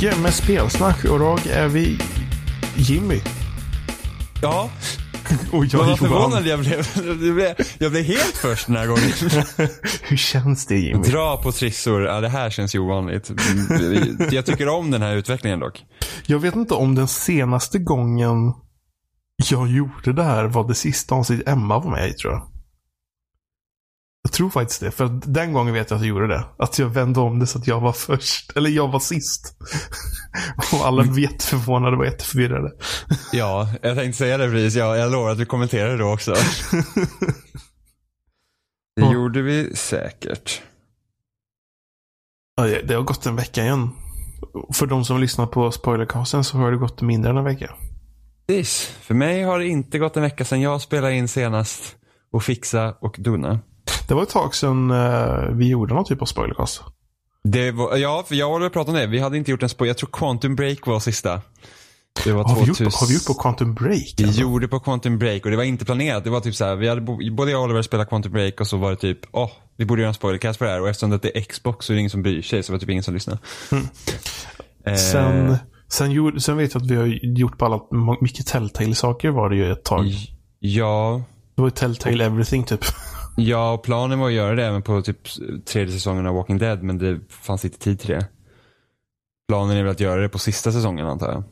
220 med spelsnack och idag är vi Jimmy. Ja, Och jag vad är Johan. förvånad jag blev. Jag blev, jag blev helt först den här gången. Hur känns det Jimmy? Dra på trissor, ja det här känns ju ovanligt. Jag tycker om den här utvecklingen dock. Jag vet inte om den senaste gången jag gjorde det här var det sista avsnitt Emma var med i tror jag. Jag tror faktiskt det. För den gången vet jag att jag gjorde det. Att jag vände om det så att jag var först. Eller jag var sist. Och alla var jätteförvånade och jätteförvirrade. Ja, jag tänkte säga det precis. Ja, jag lovar att vi kommenterar det också. Det Ja. gjorde vi säkert. Ja, Det har gått en vecka igen. För de som lyssnar på spoilercasten så har det gått mindre än en vecka. Precis. För mig har det inte gått en vecka sedan jag spelade in senast. Och fixa och dona. Det var ett tag sedan eh, vi gjorde någon typ av spoilercast. Det var, ja, för jag och pratar om det. Vi hade inte gjort en spoil. Jag tror Quantum Break var sista. Det var Har vi, 2000. gjort, har vi gjort på Quantum Break? Vi alltså? gjorde på Quantum Break och det var inte planerat. Det var typ så här, vi hade, både jag och Oliver spelade Quantum Break och så var det typ, åh, vi borde göra en spoilercast på det här och eftersom det är Xbox så är det ingen som bryr sig så var det typ ingen som lyssnade. Eh, Sen, sen, gjorde, sen vet jag att vi har gjort på alla, mycket Telltale-saker var det ju ett tag. ja, Det var ju Telltale Everything typ. ja, och planen var att göra det även på typ tredje säsongen av Walking Dead men det fanns inte tid till det. Planen är väl att göra det på sista säsongen antar jag.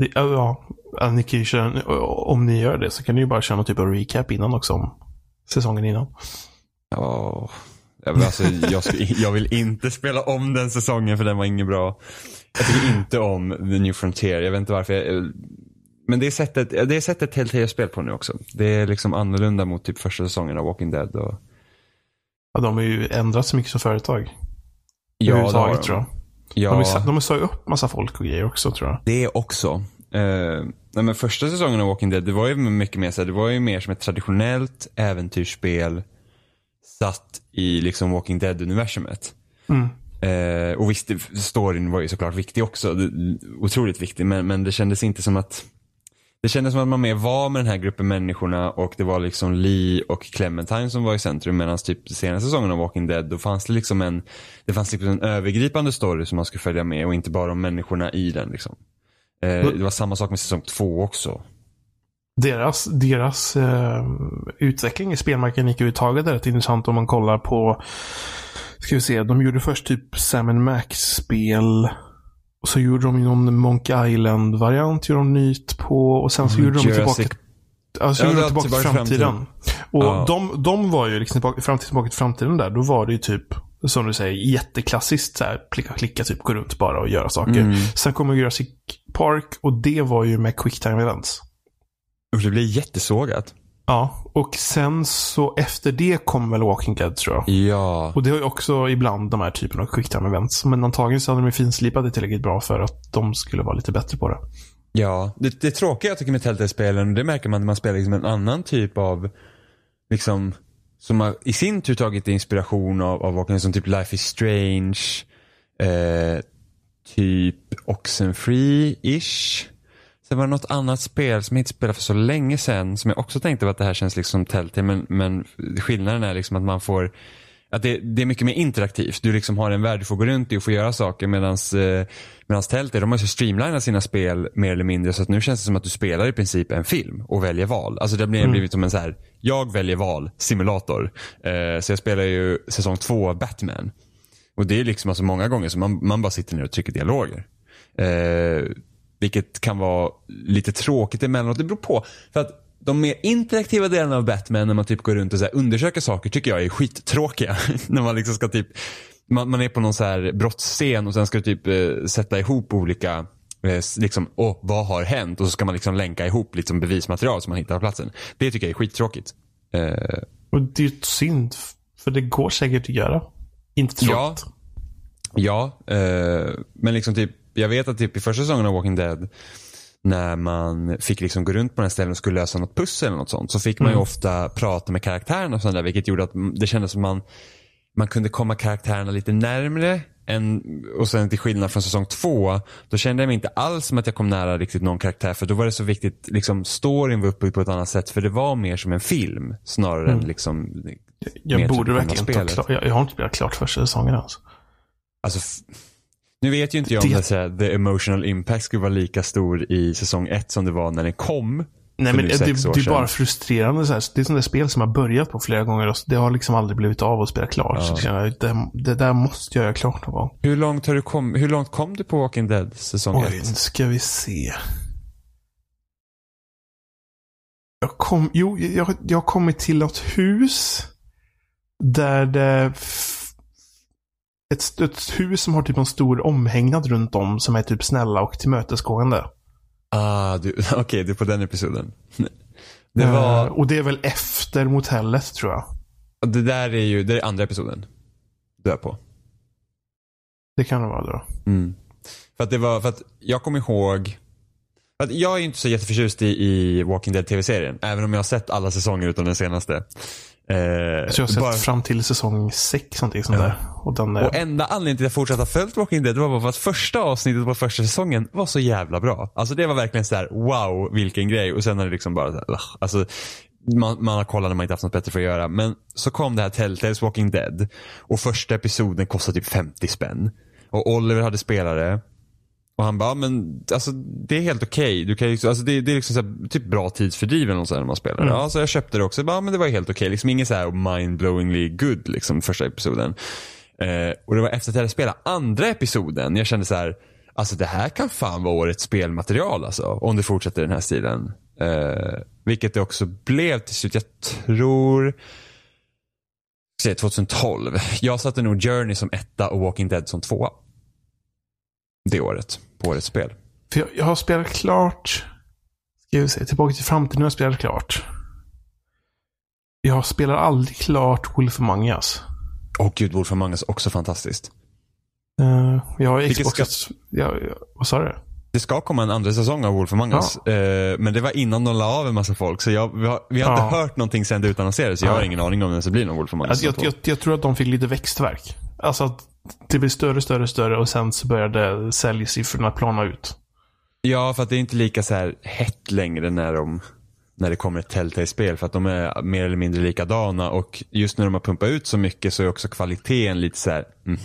Det, ja, ja, ni kan köra, om ni gör det så kan ni ju bara köra någon typ av recap innan också om säsongen innan. Ja, jag, vill- alltså, jag, jag vill inte spela om den säsongen för den var inget bra. Jag tycker inte om The New Frontier. Jag vet inte varför. Jag, men det är sättet, det är sättet Telltale-spel på nu också. Det är liksom annorlunda mot typ första säsongen av Walking Dead. Och, Ja, de har ju ändrat så mycket som företag. ja, det har de. tror jag. Ja, De, har, sagt upp massa folk och grejer också tror jag. det också. Eh, nej, men första säsongen av Walking Dead, det var ju mycket mer så här, det var ju mer som ett traditionellt äventyrsspel satt i liksom Walking Dead-universumet. Mm. Eh, och visst, storyn var ju såklart viktig också. Otroligt viktig. Men, men det kändes inte som att det kändes som att man mer var med den här gruppen människorna och det var liksom Lee och Clementine som var i centrum medan typ senaste säsongen av Walking Dead då fanns det liksom en det fanns liksom en övergripande story som man skulle följa med och inte bara om människorna i den liksom. Eh, det var samma sak med säsong två också. Deras, deras eh, utveckling i spelmarknaden gick överhuvudtaget är rätt intressant om man kollar på Ska vi se, de gjorde först typ Sam Max-spel. Och så gjorde de någon Monkey Island-variant, gjorde de nytt på. Och sen så Mm, gjorde de Jurassic- tillbaka Alltså Ja, gjorde tillbaka till tillbaka till framtiden. Och Ja. de, de var ju liksom tillbaka, framtid, tillbaka till framtiden där. Då var det ju typ, som du säger, jätteklassiskt så här, klicka, klicka, typ gå runt bara och göra saker. Mm. Sen kommer Jurassic Park och det var ju med Quicktime Events. Och det blev jättesågat. Ja, och sen så efter det kom väl Walking Dead tror jag. Ja. Och det har ju också ibland de här typen av quicktime events. Men antagligen så hade de ju finslipat det tillräckligt bra för att de skulle vara lite bättre på det. Ja, det, det tråkiga jag tycker med Telltale-spelen, det märker man när man spelar liksom en annan typ av, liksom, som har i sin tur tagit inspiration av, av Walking Dead, som typ Life is Strange, eh, typ Oxenfree-ish. Sen var det något annat spel som jag inte spelade för så länge sedan, som jag också tänkte att det här känns liksom Telltale, men, men skillnaden är liksom att man får att det, det är mycket mer interaktivt. Du liksom har en värld du får gå runt i och få göra saker medans, eh, medans Telltale, de har ju streamlinat sina spel mer eller mindre så att nu känns det som att du spelar i princip en film och väljer val. Alltså det har blivit, blivit som en så här, jag väljer val, simulator. Eh, så jag spelar ju säsong två av Batman. Och det är liksom alltså många gånger som man, man bara sitter ner och trycker dialoger. Eh, vilket kan vara lite tråkigt emellanåt. Det beror på. För att de mer interaktiva delarna av Batman när man typ går runt och så undersöker saker tycker jag är skittråkiga. när man liksom ska typ, man, man är på någon så här brottsscen och sen ska du typ eh, sätta ihop olika eh, liksom, åh, vad har hänt? Och så ska man liksom länka ihop liksom bevismaterial som man hittar på platsen. Det tycker jag är skittråkigt. Eh, Och det är ju synd. För det går säkert att göra. Inte Ja. tråkigt. Ja, eh, men liksom typ, jag vet att typ i första säsongen av Walking Dead när man fick liksom gå runt på den här ställen och skulle lösa något pussel eller något sånt så fick man ju ofta prata med karaktärerna och sånt där vilket gjorde att mm, det kändes som man man kunde komma karaktärerna lite närmre än, och sen till skillnad från säsong två, då kände jag mig inte alls som att jag kom nära riktigt någon karaktär för då var det så viktigt, liksom storyn var uppbyggd på ett annat sätt för det var mer som en film snarare än liksom Jag borde verkligen spelet. klart. Jag, jag har inte spelat klart första säsongen alltså. alltså, nu vet ju inte jag om Det- så här, the emotional impact skulle vara lika stor i säsong ett som det var när den kom. Nej, men nu det, det, är bara frustrerande. Så här. Det är sådana spel som har börjat på flera gånger och det har liksom aldrig blivit av att spela klart. Så Ja. det, känner jag, det, det där måste jag göra klart någon gång. Hur långt, har du kom, hur långt kom du på Walking Dead säsong Oj, nu ett? ska vi se. Jag kom, jo, jag, jag har kommit till något hus. Där det... Ett, ett hus som har typ en stor omhägnad runt om som är typ snälla och tillmötesgående. Ah, okej, det är på den episoden. Det Eh, var, och det är väl efter motellet tror jag. det där är ju, det är andra episoden. Du är på. Det kan det vara då. Mm. För att det var, för att jag kommer ihåg, för att jag är inte så jätteförtjust i, i Walking Dead tv-serien. Även om jag har sett alla säsonger utom den senaste. Eh, Så jag har sett bara- fram till säsong sex någonting sånt Ja. där. Och den. Och enda anledningen till att jag fortsatt har följt Walking Dead var bara för att första avsnittet på första säsongen var så jävla bra. Alltså det var verkligen så här: wow vilken grej. Och sen har det liksom bara så här, alltså, man, man har kollat när man inte haft något bättre för att göra. Men så kom det här Telltales Walking Dead. Och första episoden kostade typ 50 spänn. Och Oliver hade spelare. Och han bara, men alltså det är helt okej. Du kan ju, alltså det, det är liksom så här, typ bra tidsfördriv eller sånt när man spelar. Mm. Ja, så jag köpte det också. Jag Bara, men det var helt okej. Liksom inget så här mind-blowingly good liksom första episoden. Eh, och det var efter att jag hade spelat andra episoden jag kände så här, alltså det här kan fan vara årets spelmaterial alltså. Om det fortsätter i den här stilen. Eh, vilket det också blev till slut. Jag tror, ska jag säga 2012. Jag satte nog Journey som etta och Walking Dead som tvåa. Det året, på årets spel. För jag, jag har spelat klart... Ska vi se, tillbaka till framtiden har jag spelat klart. Jag spelar aldrig klart Wolf Among Us. Åh gud, Wolf Among Us också fantastiskt. Uh, jag har Vilket Xbox... Ja, ja, vad sa du? Det ska komma en andra säsong av Wolf Among Us. Eh, men det var innan de la av en massa folk. Så jag, vi har, vi har Ja. inte hört någonting sen det utannonserades. Så jag har Nej. ingen aning om det blir någon Wolf Among Us. Alltså, jag, jag, jag tror att de fick lite växtverk. Alltså att det blir större, större, större och sen så började säljsiffrorna plana ut. Ja, för att det är inte lika så här hett längre när, de, när det kommer ett Telltale-spel. För att de är mer eller mindre likadana. Och just när de har pumpat ut så mycket så är också kvaliteten lite så här. Mm.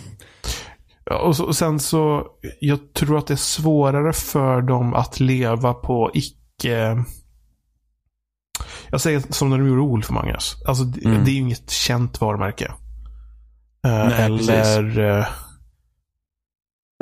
Ja, och, så, och sen så, jag tror att det är svårare för dem att leva på icke... Jag säger som när de gjorde Wolf Among Us. Alltså, det, Mm. det är ju inget känt varumärke. Eh, Nej, eller... eh,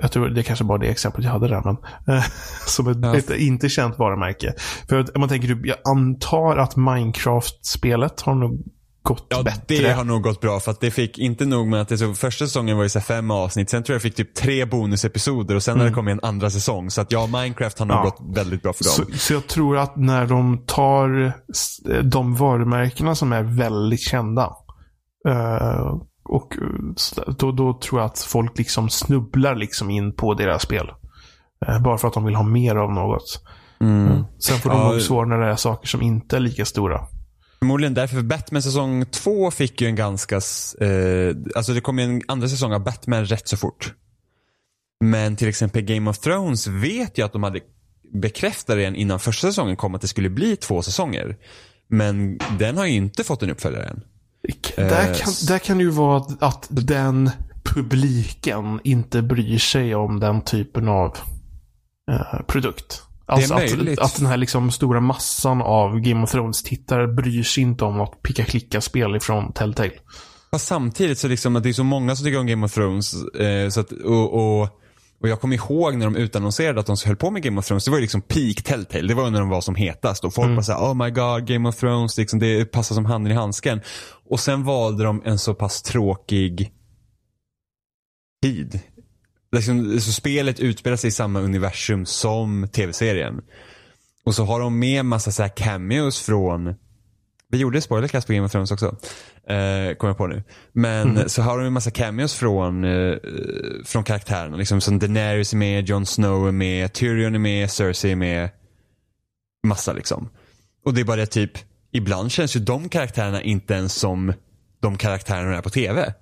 jag tror det kanske bara det exemplet jag hade där, men eh, som ett, Ja. ett inte känt varumärke. För att, man tänker, typ, jag antar att Minecraft-spelet har nog gått Ja, bättre. det har nog gått bra för att det fick inte nog med att det så, första säsongen var ju så fem avsnitt. Sen tror jag fick typ tre bonusepisoder och sen har det kommit en andra säsong. Så att ja, Minecraft har nog Mm. Ja. gått väldigt bra för Så, dem. så jag tror att när de tar de varumärkena som är väldigt kända. eh, och eh, då, då tror jag att folk liksom snubblar liksom in på deras spel. Eh, bara för att de vill ha mer av något. Mm. Sen får de Ja, nog svårare när det är saker som inte är lika stora. Förmodligen därför, för Batman säsong två fick ju en ganska, eh, alltså det kom ju en andra säsong av Batman rätt så fort. Men till exempel Game of Thrones vet jag att de hade bekräftat redan innan första säsongen kom att det skulle bli två säsonger. Men den har ju inte fått en uppföljare än. Där, Eh, kan, s- där kan det ju vara att den publiken inte bryr sig om den typen av eh, produkt. Alltså möjligt. att, att den här liksom stora massan av Game of Thrones-tittare bryr sig inte om något picka-klicka-spel ifrån Telltale. Fast samtidigt så liksom att det är så många som tycker om Game of Thrones. Eh, så att, och, och, och jag kommer ihåg när de utannonserade att de höll på med Game of Thrones. Det var ju liksom peak Telltale. Det var när de var som hetast. Och folk Mm. bara såhär, oh my god, Game of Thrones. Liksom, det passar som handen i handsken. Och sen valde de en så pass tråkig tid. Liksom, så spelet utspelar sig i samma universum som tv-serien. Och så har de med massa så här cameos från vi gjorde spoilercast på Game of Thrones också. Eh, kommer jag på nu. Men så har de en massa cameos från, eh, från karaktärerna. Liksom som Daenerys är med, Jon Snow är med, Tyrion är med, Cersei är med. Massa liksom. Och det är bara det typ, ibland känns ju de karaktärerna inte ens som de karaktärerna är på tv.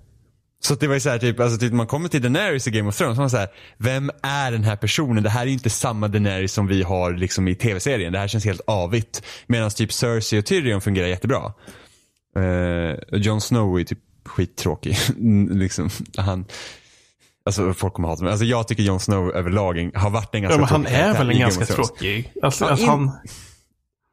Så det var ju så här, typ, alltså typ man kommer till Daenerys i Game of Thrones, så man så här, vem är den här personen? Det här är ju inte samma Daenerys som vi har liksom i tv-serien. Det här känns helt avigt. Medan typ Cersei och Tyrion fungerar jättebra. Uh, Jon Snow är typ skittråkig. liksom, han, Alltså folk kommer hata mig. Alltså jag tycker Jon Snow överlag har varit en ganska Ja, men han tråkig är karaktär väl en ganska tråkig. Alltså, Ja, att in- han...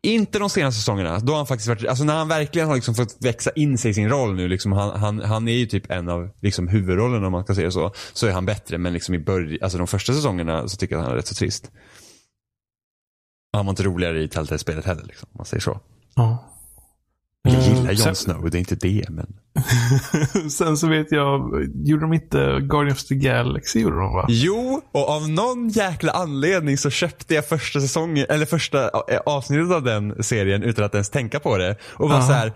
Inte de senaste säsongerna. Då har han faktiskt varit, alltså när han verkligen har liksom fått växa in sig i sin roll nu. Liksom han, han, han är ju typ en av liksom huvudrollerna om man ska säga så. Så är han bättre. Men liksom i början, alltså de första säsongerna så tycker jag att han är rätt så trist. Han var inte roligare i Telltale-spelet heller liksom, om man säger så. Ja. Jag gillar Jon sen- Snow, det är inte det men. Sen så vet jag, gjorde de inte Guardians of the Galaxy? Gjorde de va? Jo, och av någon jäkla anledning så köpte jag första säsongen, eller första eh, avsnittet av den serien utan att ens tänka på det. Och var Ja. så här.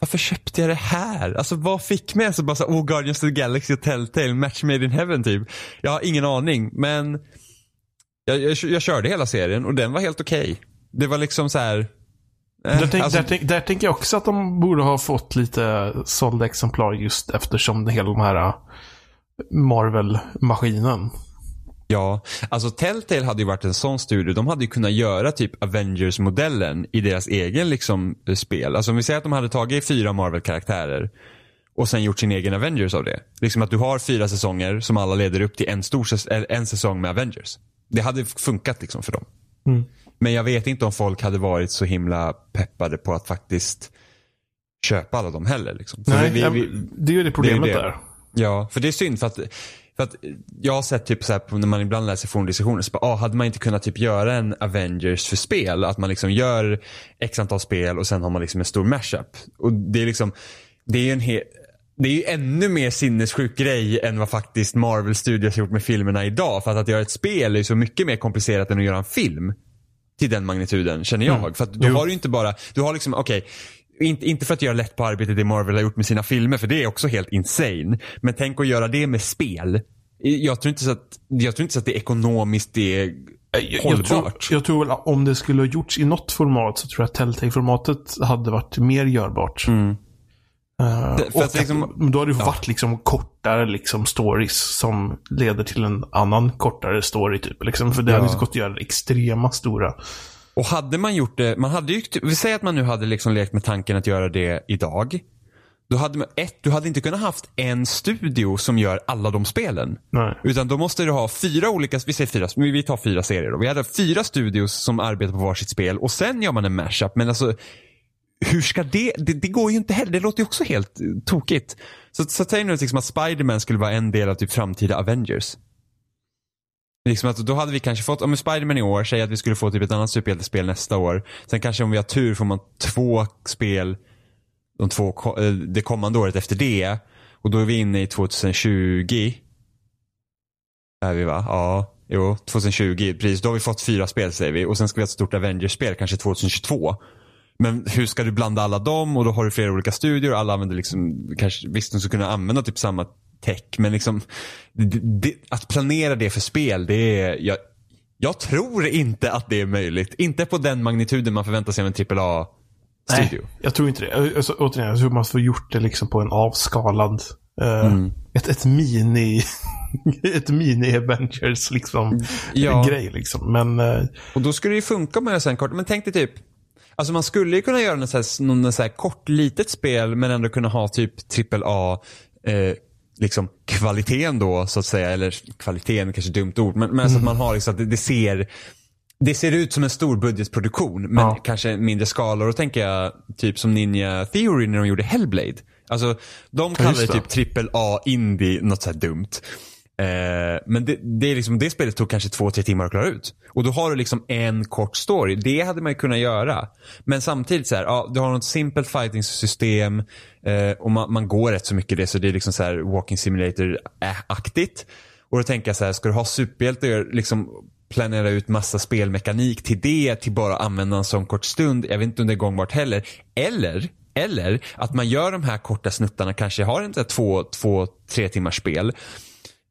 varför köpte jag det här? Alltså vad fick mig? Alltså bara så, oh Guardians of the Galaxy och Telltale, match made in heaven typ. Jag har ingen aning, men jag, jag, jag körde hela serien och den var helt okej. Det var liksom så här. Eh, Där, tänk, alltså- där, tänk, där tänker jag också att de borde ha fått lite sålda exemplar just eftersom det hela de här äh, Marvel-maskinen. Ja, alltså Telltale hade ju varit en sån studio. De hade ju kunnat göra typ Avengers-modellen i deras egen liksom eh, spel. Alltså om vi säger att de hade tagit fyra Marvel-karaktärer och sen gjort sin egen Avengers av det. Liksom att du har fyra säsonger som alla leder upp till en, stor en säsong med Avengers. Det hade funkat liksom för dem. Mm. Men jag vet inte om folk hade varit så himla peppade på att faktiskt köpa alla dem heller. Liksom. Nej, vi- vi- det är ju det problemet det. där. Ja, för det är synd för att, för att jag har sett typ så här när man ibland läser forumdiskussioner, så bara, ah, hade man inte kunnat typ göra en Avengers för spel? Att man liksom gör x antal spel och sen har man liksom en stor mashup. Och det är liksom, det är ju en he- det är ju ännu mer sinnessjuk grej än vad faktiskt Marvel Studios har gjort med filmerna idag. För att, att göra ett spel är ju så mycket mer komplicerat än att göra en film. Till den magnituden, känner jag. Mm. För att då Jo. har du inte bara, du har liksom, okej, inte, inte för att göra lätt på arbetet det Marvel har gjort med sina filmer, för det är också helt insane. Men tänk att göra det med spel. Jag tror inte så att, jag tror inte så att det ekonomiskt är Jag, jag, hållbart. tror, jag tror väl om det skulle ha gjorts i något format så tror jag att Telltale-formatet hade varit mer görbart. Mm. Det- för och att liksom- då hade det varit liksom kortare liksom stories som leder till en annan kortare story typ. Liksom, för det Ja. hade inte gått att göra extrema stora. Och hade man gjort det, man hade ju, vi säger att man nu hade liksom lekt med tanken att göra det idag. Då hade man, ett, du hade inte kunnat haft en studio som gör alla de spelen. Nej. Utan då måste du ha fyra olika, vi säger fyra, vi tar fyra serier då. Vi hade fyra studios som arbetar på varsitt spel och sen gör man en mashup. Men alltså, hur ska det, det, det går ju inte heller. Det låter ju också helt eh, tokigt. Så, så säg nu liksom att Spider-Man skulle vara en del av typ framtida Avengers. Liksom att då hade vi kanske fått, om Spider-Man i år, säg att vi skulle få typ ett annat superhjältespel nästa år. Sen kanske om vi har tur får man två spel de två, eh, det kommande året efter det. Och då är vi inne i 2020. Är vi va? Ja. Jo, 2020. Precis. Då har vi fått fyra spel säger vi. Och sen ska vi ha ett stort Avengers-spel kanske 2022. Men hur ska du blanda alla dem? Och då har du flera olika studior. Alla använder liksom, kanske, visst de skulle kunna använda typ samma tech. Men liksom, det, det, att planera det för spel, det är, jag, jag tror inte att det är möjligt. Inte på den magnituden man förväntar sig av en AAA-studio. Nej, jag tror inte det. Alltså, återigen, jag tror man får gjort det liksom på en avskalad... eh, Mm. ett, ett mini... ett mini-Avengers liksom. Ja. Grej liksom. Men... eh, Och då skulle det ju funka med en kort. Men tänk dig typ. Alltså man skulle ju kunna göra något så här, så här kort litet spel men ändå kunna ha typ AAA eh, liksom kvaliteten då så att säga. Eller kvaliteten kanske är dumt ord. Men, men så att man har liksom att det, det ser det ser ut som en stor budgetproduktion men Ja. kanske mindre skala. Och då tänker jag typ som Ninja Theory när de gjorde Hellblade. Alltså de kallar det. typ trippel A indie, något så här dumt. Eh, men det, det, är liksom, det spelet tog kanske två, tre timmar att klara ut. Och då har du liksom en kort story. Det hade man ju kunnat göra. Men samtidigt så här, ja, du har något simpelt fighting system eh, och man, man går rätt så mycket i det så det är liksom så här walking simulator-aktigt. Eh, och då tänker jag så här, ska du ha superhjältar liksom planera ut massa spelmekanik till det, till bara använda en sån kort stund. Jag vet inte om det är gångbart heller. Eller, eller att man gör de här korta snuttarna, kanske har en två, två, tre timmars spel.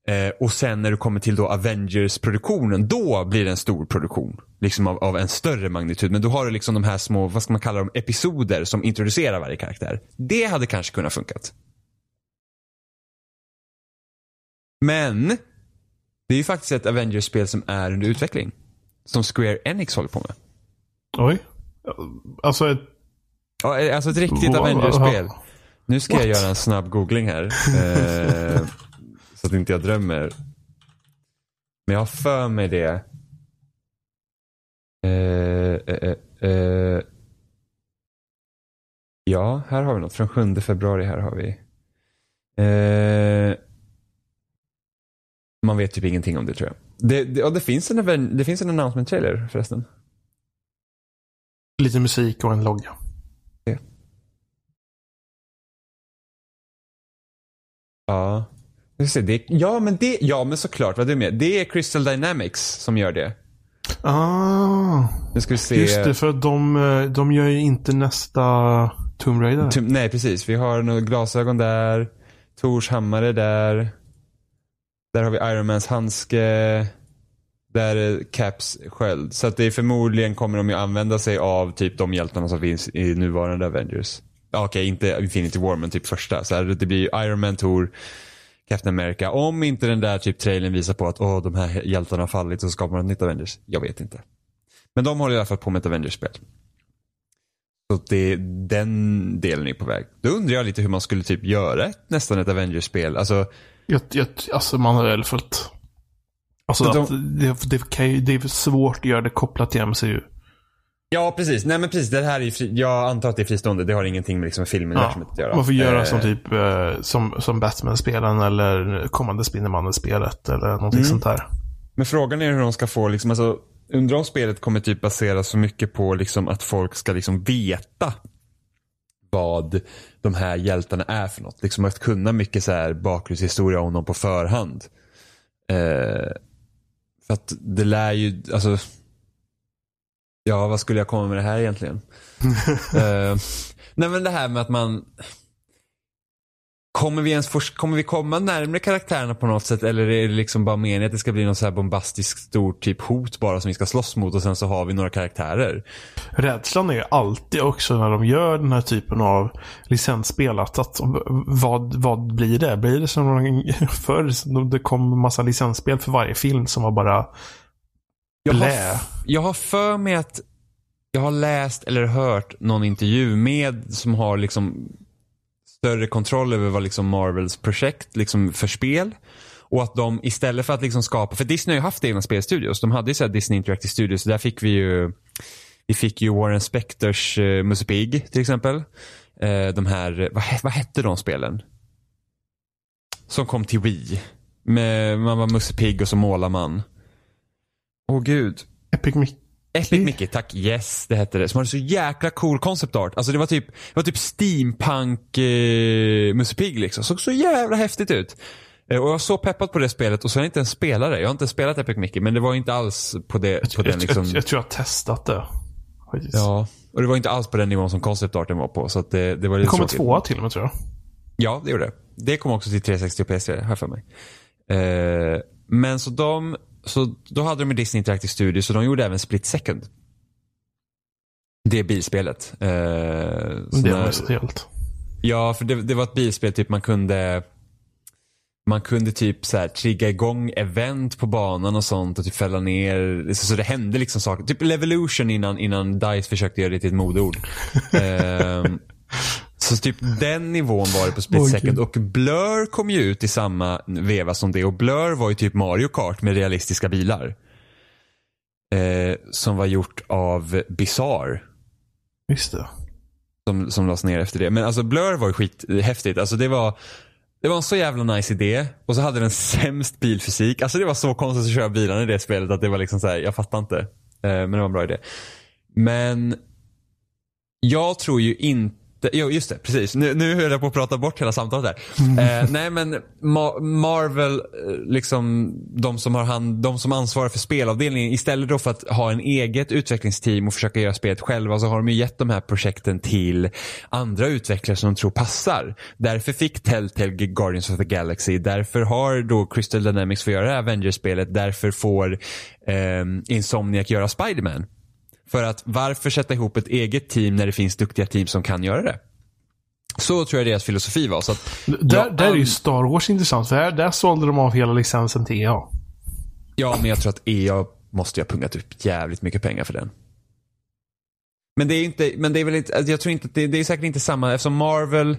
Eh, och sen när du kommer till då Avengers-produktionen, då blir det en stor produktion. Liksom av, av en större magnitud. Men då har du liksom de här små, vad ska man kalla dem, episoder som introducerar varje karaktär. Det hade kanske kunnat funkat. Men, det är ju faktiskt ett Avengers-spel som är under utveckling. Som Square Enix håller på med. oj. Alltså ett... Ja, eh, alltså ett riktigt. Avengers-spel. Nu ska jag What? göra en snabb googling här. Eh, Så att inte jag drömmer. Men jag har för mig det. Eh, eh, eh, eh. Ja, här har vi något. Från 7 februari här har vi. Eh, man vet typ ingenting om det tror jag. Det, det, och det finns en, det finns en announcement trailer förresten. Lite musik och en logga. Ja. Det, ja, men det, ja, men såklart. Vad är det med? Det är Crystal Dynamics som gör det. Ah, Nu ska vi se. just det. För de, eh, de gör ju inte nästa Tomb Raider. Tum- nej, precis. Vi har några glasögon där. Tors hammare där. Där har vi Iron Mans handske. Där är Caps sköld. Så att det är förmodligen kommer de ju använda sig av typ de hjältarna som finns i nuvarande Avengers. Okej, inte Infinity War men typ första. Så här, det blir ju Iron Man, Thor, Captain America. Om inte den där typ trailern visar på att åh, de här hjältarna har fallit så skapar man ett nytt Avengers. Jag vet inte. Men de håller i alla fall på med ett Avengers-spel. Så det, den delen är på väg. Då undrar jag lite hur man skulle typ göra ett, nästan ett Avengers-spel. Alltså, Jag, jag, alltså man har väl följt... Alltså De- att det, det, kan ju, det är svårt att göra det kopplat till MCU. Ja, precis. Nej, men precis. Det här är fri, jag antar att det är fristående. Det har ingenting med liksom filmuniversumet att göra. man får göra Eh, som typ eh, som, som Batman-spelen eller kommande Spindelmannen-spelet eller någonting Mm. sånt där. Men frågan är hur de ska få, liksom, alltså, undrar om spelet kommer typ baseras så mycket på liksom, att folk ska liksom veta vad de här hjältarna är för något. Liksom att kunna mycket så här bakgrundshistoria om dem på förhand. Eh, för att det lär ju, alltså. Ja, vad skulle jag komma med det här egentligen? eh, nej men det här med att man Kommer vi ens få, kommer vi komma närmare karaktärerna på något sätt eller är det liksom bara meningen att det ska bli någon så här bombastisk stort typ hot bara som vi ska slåss mot och sen så har vi några karaktärer? Rädslan är ju alltid också när de gör den här typen av licensspel. Att, att, vad, vad blir det? Blir det som förr? Det kom massa licensspel för varje film som var bara Jag har, jag har för mig att jag har läst eller hört någon intervju med som har liksom större kontroll över vad liksom Marvels projekt liksom för spel. Och att de istället för att liksom skapa, för Disney har ju haft egna spelstudios. De hade ju så Disney Interactive Studios. Där fick vi ju, vi fick ju Warren Spectors uh, Musse Pig till exempel. Eh, de här, vad, vad hette de spelen? Som kom till Wii. Med, man var Musse Pig och så målar man. Åh gud. Epic Mickey. Epic Mickey, tack. Yes, det hette det. Som hade så jäkla cool concept art. Alltså det var typ, det var typ steampunk eh, Musse Pigg liksom. Såg så jävla häftigt ut. Eh, och jag var så peppad på det spelet och så har jag inte ens spelat det. Jag har inte spelat Epic Mickey men det var inte alls på, det, på Jag, den liksom. jag, jag tror jag har testat det. Faktiskt. Ja, och det var inte alls på den nivån som concept arten var på. Så att det, det var Det lite kommer tråkigt. tvåa till och med tror jag. Ja, det gjorde det. Det kom också till 360 och PS3, har jag för mig. Eh, men så de, så då hade de med Disney Interactive Studios så de gjorde även Split Second. Det bilspelet. Eh, Det var helt. Ja, för det, det var ett bilspel typ man kunde man kunde typ så här trigga igång event på banan och sånt och typ fälla ner. Så, så det hände liksom saker. Typ Levolution innan, innan DICE försökte göra det till ett modeord. Ehm, så typ den nivån var det på Split Second. Och Blur kom ju ut i samma veva som det. Och Blur var ju typ Mario Kart med realistiska bilar. Eh, som var gjort av Bizarre Just det. som, som lades ner efter det. Men alltså Blur var ju skithäftigt. Alltså det var, det var en så jävla nice idé. Och så hade den sämst bilfysik. Alltså det var så konstigt att köra bilarna i det spelet att det var liksom så här, jag fattar inte. Eh, men det var en bra idé. Men jag tror ju inte Jo, just det. Precis. Nu, nu höll jag på att prata bort hela samtalet där. Eh, nej, men Ma- Marvel, eh, liksom de som har hand, de som ansvarar för spelavdelningen, istället då för att ha en eget utvecklingsteam och försöka göra spelet själva så har de ju gett de här projekten till andra utvecklare som de tror passar. Därför fick Telltale Guardians of the Galaxy, därför har då Crystal Dynamics fått göra det här Avengers-spelet, därför får eh, Insomniac göra Spider-Man. För att varför sätta ihop ett eget team när det finns duktiga team som kan göra det? Så tror jag deras filosofi var. Så att, Där, jag där är ju Star Wars intressant. För här, där sålde de av hela licensen till EA. Ja, men jag tror att EA måste ju ha pungat upp jävligt mycket pengar för den. Men det är inte, men det är väl inte, alltså jag tror inte, det, det är säkert inte samma eftersom Marvel,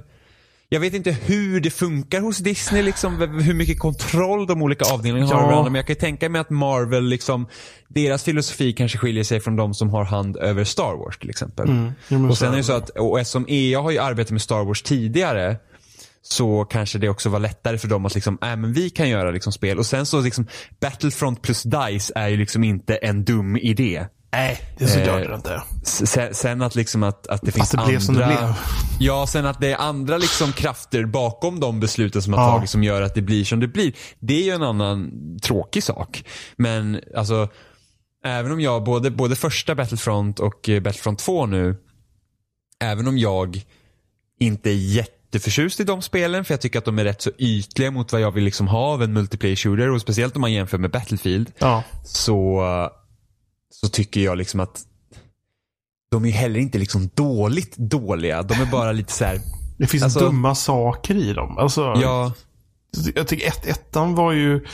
jag vet inte hur det funkar hos Disney, liksom, hur mycket kontroll de olika avdelningarna har Ja. över varandra. Men jag kan ju tänka mig att Marvel, liksom, deras filosofi kanske skiljer sig från de som har hand över Star Wars till exempel. Mm. Och sen är det så att, och eftersom EA har ju arbetat med Star Wars tidigare, så kanske det också var lättare för dem att liksom, äh, men vi kan göra liksom spel. Och sen så liksom, Battlefront plus DICE är ju liksom inte en dum idé. Nej, det är så Eh, gör det inte. Sen, sen att liksom att, att det finns det andra... blev som det blev. Ja, sen att det är andra liksom krafter bakom de besluten som har Ja. tagits som gör att det blir som det blir. Det är ju en annan tråkig sak. Men alltså, även om jag, både, både första Battlefront och eh, Battlefront 2 nu, även om jag inte är jätteförtjust i de spelen, för jag tycker att de är rätt så ytliga mot vad jag vill liksom ha av en multiplayer shooter och speciellt om man jämför med Battlefield Ja. så, så tycker jag liksom att de är heller inte liksom dåligt dåliga. De är bara lite så här, Det finns Alltså- dumma saker i dem. Alltså, ja, Jag tycker ett, ettan var ju...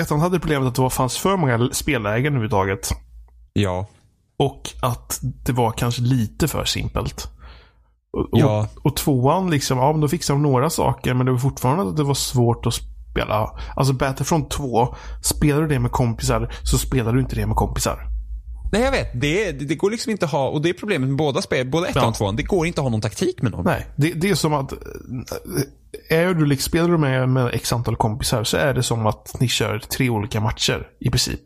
Ettan hade problemet att det var, fanns för många spellägen överhuvudtaget. ja, Och att det var kanske lite för simpelt. Och, Ja. och, och tvåan liksom, ja men då fixade de några saker men det var fortfarande att det var svårt att spela. Alltså Battlefront 2, spelar du det med kompisar så spelar du inte det med kompisar. Nej jag vet, det, det, går liksom inte att ha, och det är problemet med båda spel, både ettan Ja. och tvåan, det går inte att ha någon taktik med dem. Nej, det, det är som att eh, är du, liksom- spelar du med, med x antal kompisar så är det som att ni kör tre olika matcher i princip.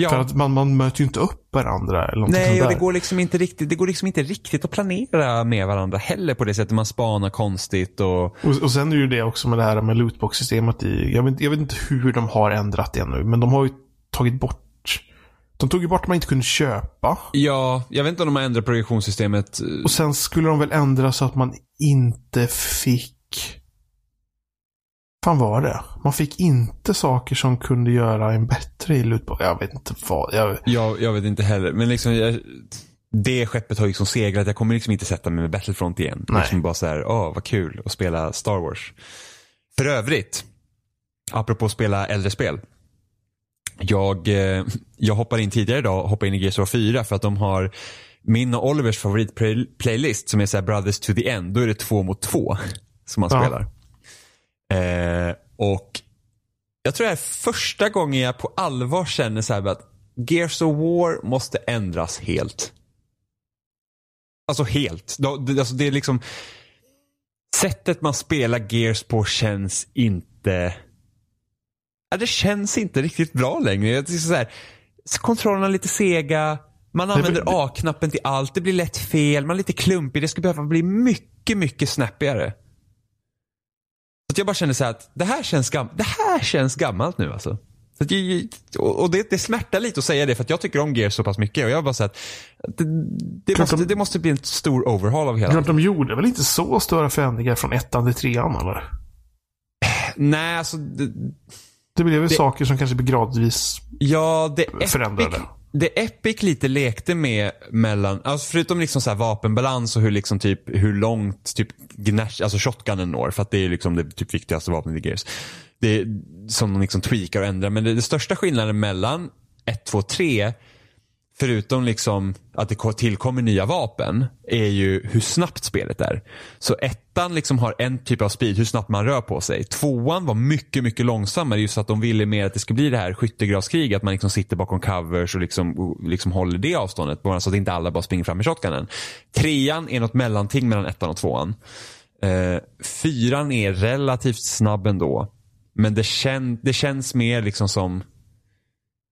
Ja. För att man, man möter ju inte upp varandra eller Nej, och det går, liksom inte riktigt, det går liksom inte riktigt att planera med varandra heller på det sättet. Man spanar konstigt och... Och, och sen är ju det också med det här med lootbox-systemet i... Jag vet, jag vet inte hur de har ändrat det nu, men de har ju tagit bort... De tog ju bort att man inte kunde köpa. Ja, jag vet inte om de har ändrat progressionssystemet. Och sen skulle de väl ändra så att man inte fick... fan var det? Man fick inte saker som kunde göra en bättre i lootbox. Jag vet inte vad. Jag, Jag, jag vet inte heller, men liksom jag, det skeppet har liksom seglat. Jag kommer liksom inte sätta mig med Battlefront igen. Nej. Liksom bara så här, åh vad kul att spela Star Wars. För övrigt, apropå att spela äldre spel. Jag, eh, jag hoppade in tidigare idag, hoppade in i Gears of War 4 för att de har min och Olivers favoritplaylist som är så här Brothers to the End. Då är det två mot två som man Ja. spelar. Eh, och jag tror det är första gången jag på allvar känner så här att Gears of War måste ändras helt. Alltså helt. Alltså det är liksom Sättet man spelar Gears på känns inte ja, Det känns inte riktigt bra längre. Det är så här, kontrollerna är lite sega. Man använder A-knappen till allt. Det blir lätt fel. Man är lite klumpig. Det skulle behöva bli mycket, mycket snappigare. Så jag bara känner så här att det här känns, gam- det här känns gammalt nu alltså. Så jag, och det, det smärtar lite att säga det för jag tycker om Gears så pass mycket. Och jag bara så att det, det, måste, de- det måste bli en stor overhaul av hela. De gjorde väl inte så stora förändringar från ettan till trean eller? Nej, alltså. Det, Det blev ju saker som kanske gradvis ja, det Epic, förändrade det Epic lite lekte med mellan, alltså förutom liksom så här vapenbalans och hur liksom typ, hur långt typ gnash, alltså shotgunen når. För att det är liksom det typ viktigaste vapnet i Gears. Det är, som de liksom tweakar och ändrar. Men det, det största skillnaden mellan 1, 2, 3 förutom liksom att det tillkommer nya vapen, är ju hur snabbt spelet är. Så ettan liksom har en typ av speed, hur snabbt man rör på sig. Tvåan var mycket, mycket långsammare just att de ville mer att det ska bli det här skyttegravskriget, att man liksom sitter bakom covers och liksom, och liksom håller det avståndet, bara så att inte alla bara springer fram med shotgunen. Trean är något mellanting mellan ettan och tvåan. Eh, fyran är relativt snabb ändå. Men det, kän, det känns mer liksom som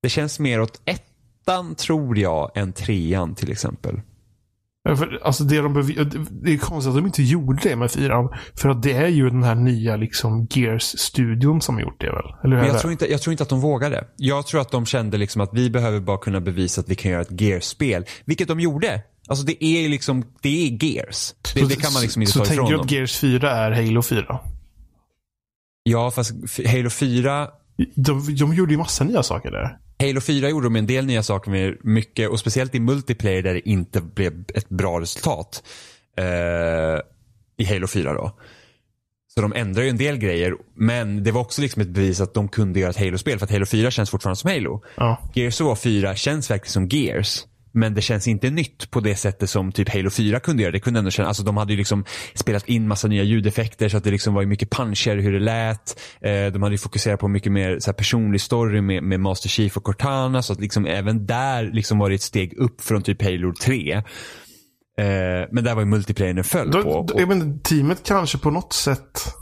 det känns mer åt ett ettan tror jag än trean till exempel. Ja, för, alltså det, de det är konstigt att de inte gjorde det med fyran. För att det är ju den här nya liksom Gears-studion som har gjort det väl? Eller hur jag tror, inte, jag tror inte att de vågade. Jag tror att de kände liksom att vi behöver bara kunna bevisa att vi kan göra ett Gears-spel. Vilket de gjorde. Alltså det är liksom, det är Gears. Det, det kan man liksom inte så ta tänker ifrån du dem. att Gears 4 är Halo 4? Ja, fast Halo 4 De, de gjorde ju massa nya saker där. Halo 4 gjorde de en del nya saker med mycket och speciellt i multiplayer där det inte blev ett bra resultat. Eh, I Halo 4 då. Så de ändrade ju en del grejer men det var också liksom ett bevis att de kunde göra ett Halo-spel för att Halo 4 känns fortfarande som Halo. Ja. Gears of War 4 känns verkligen som Gears. Men det känns inte nytt på det sättet som typ Halo 4 kunde göra. Det kunde ändå kännas, alltså de hade ju liksom spelat in massa nya ljudeffekter så att det liksom var mycket punchigare hur det lät. Eh, de hade ju fokuserat på mycket mer så här, personlig story med, med Master Chief och Cortana så att liksom även där liksom var det ett steg upp från typ Halo 3. Eh, men där var ju multiplayern föll Då, på. Och, menar, teamet kanske på något sätt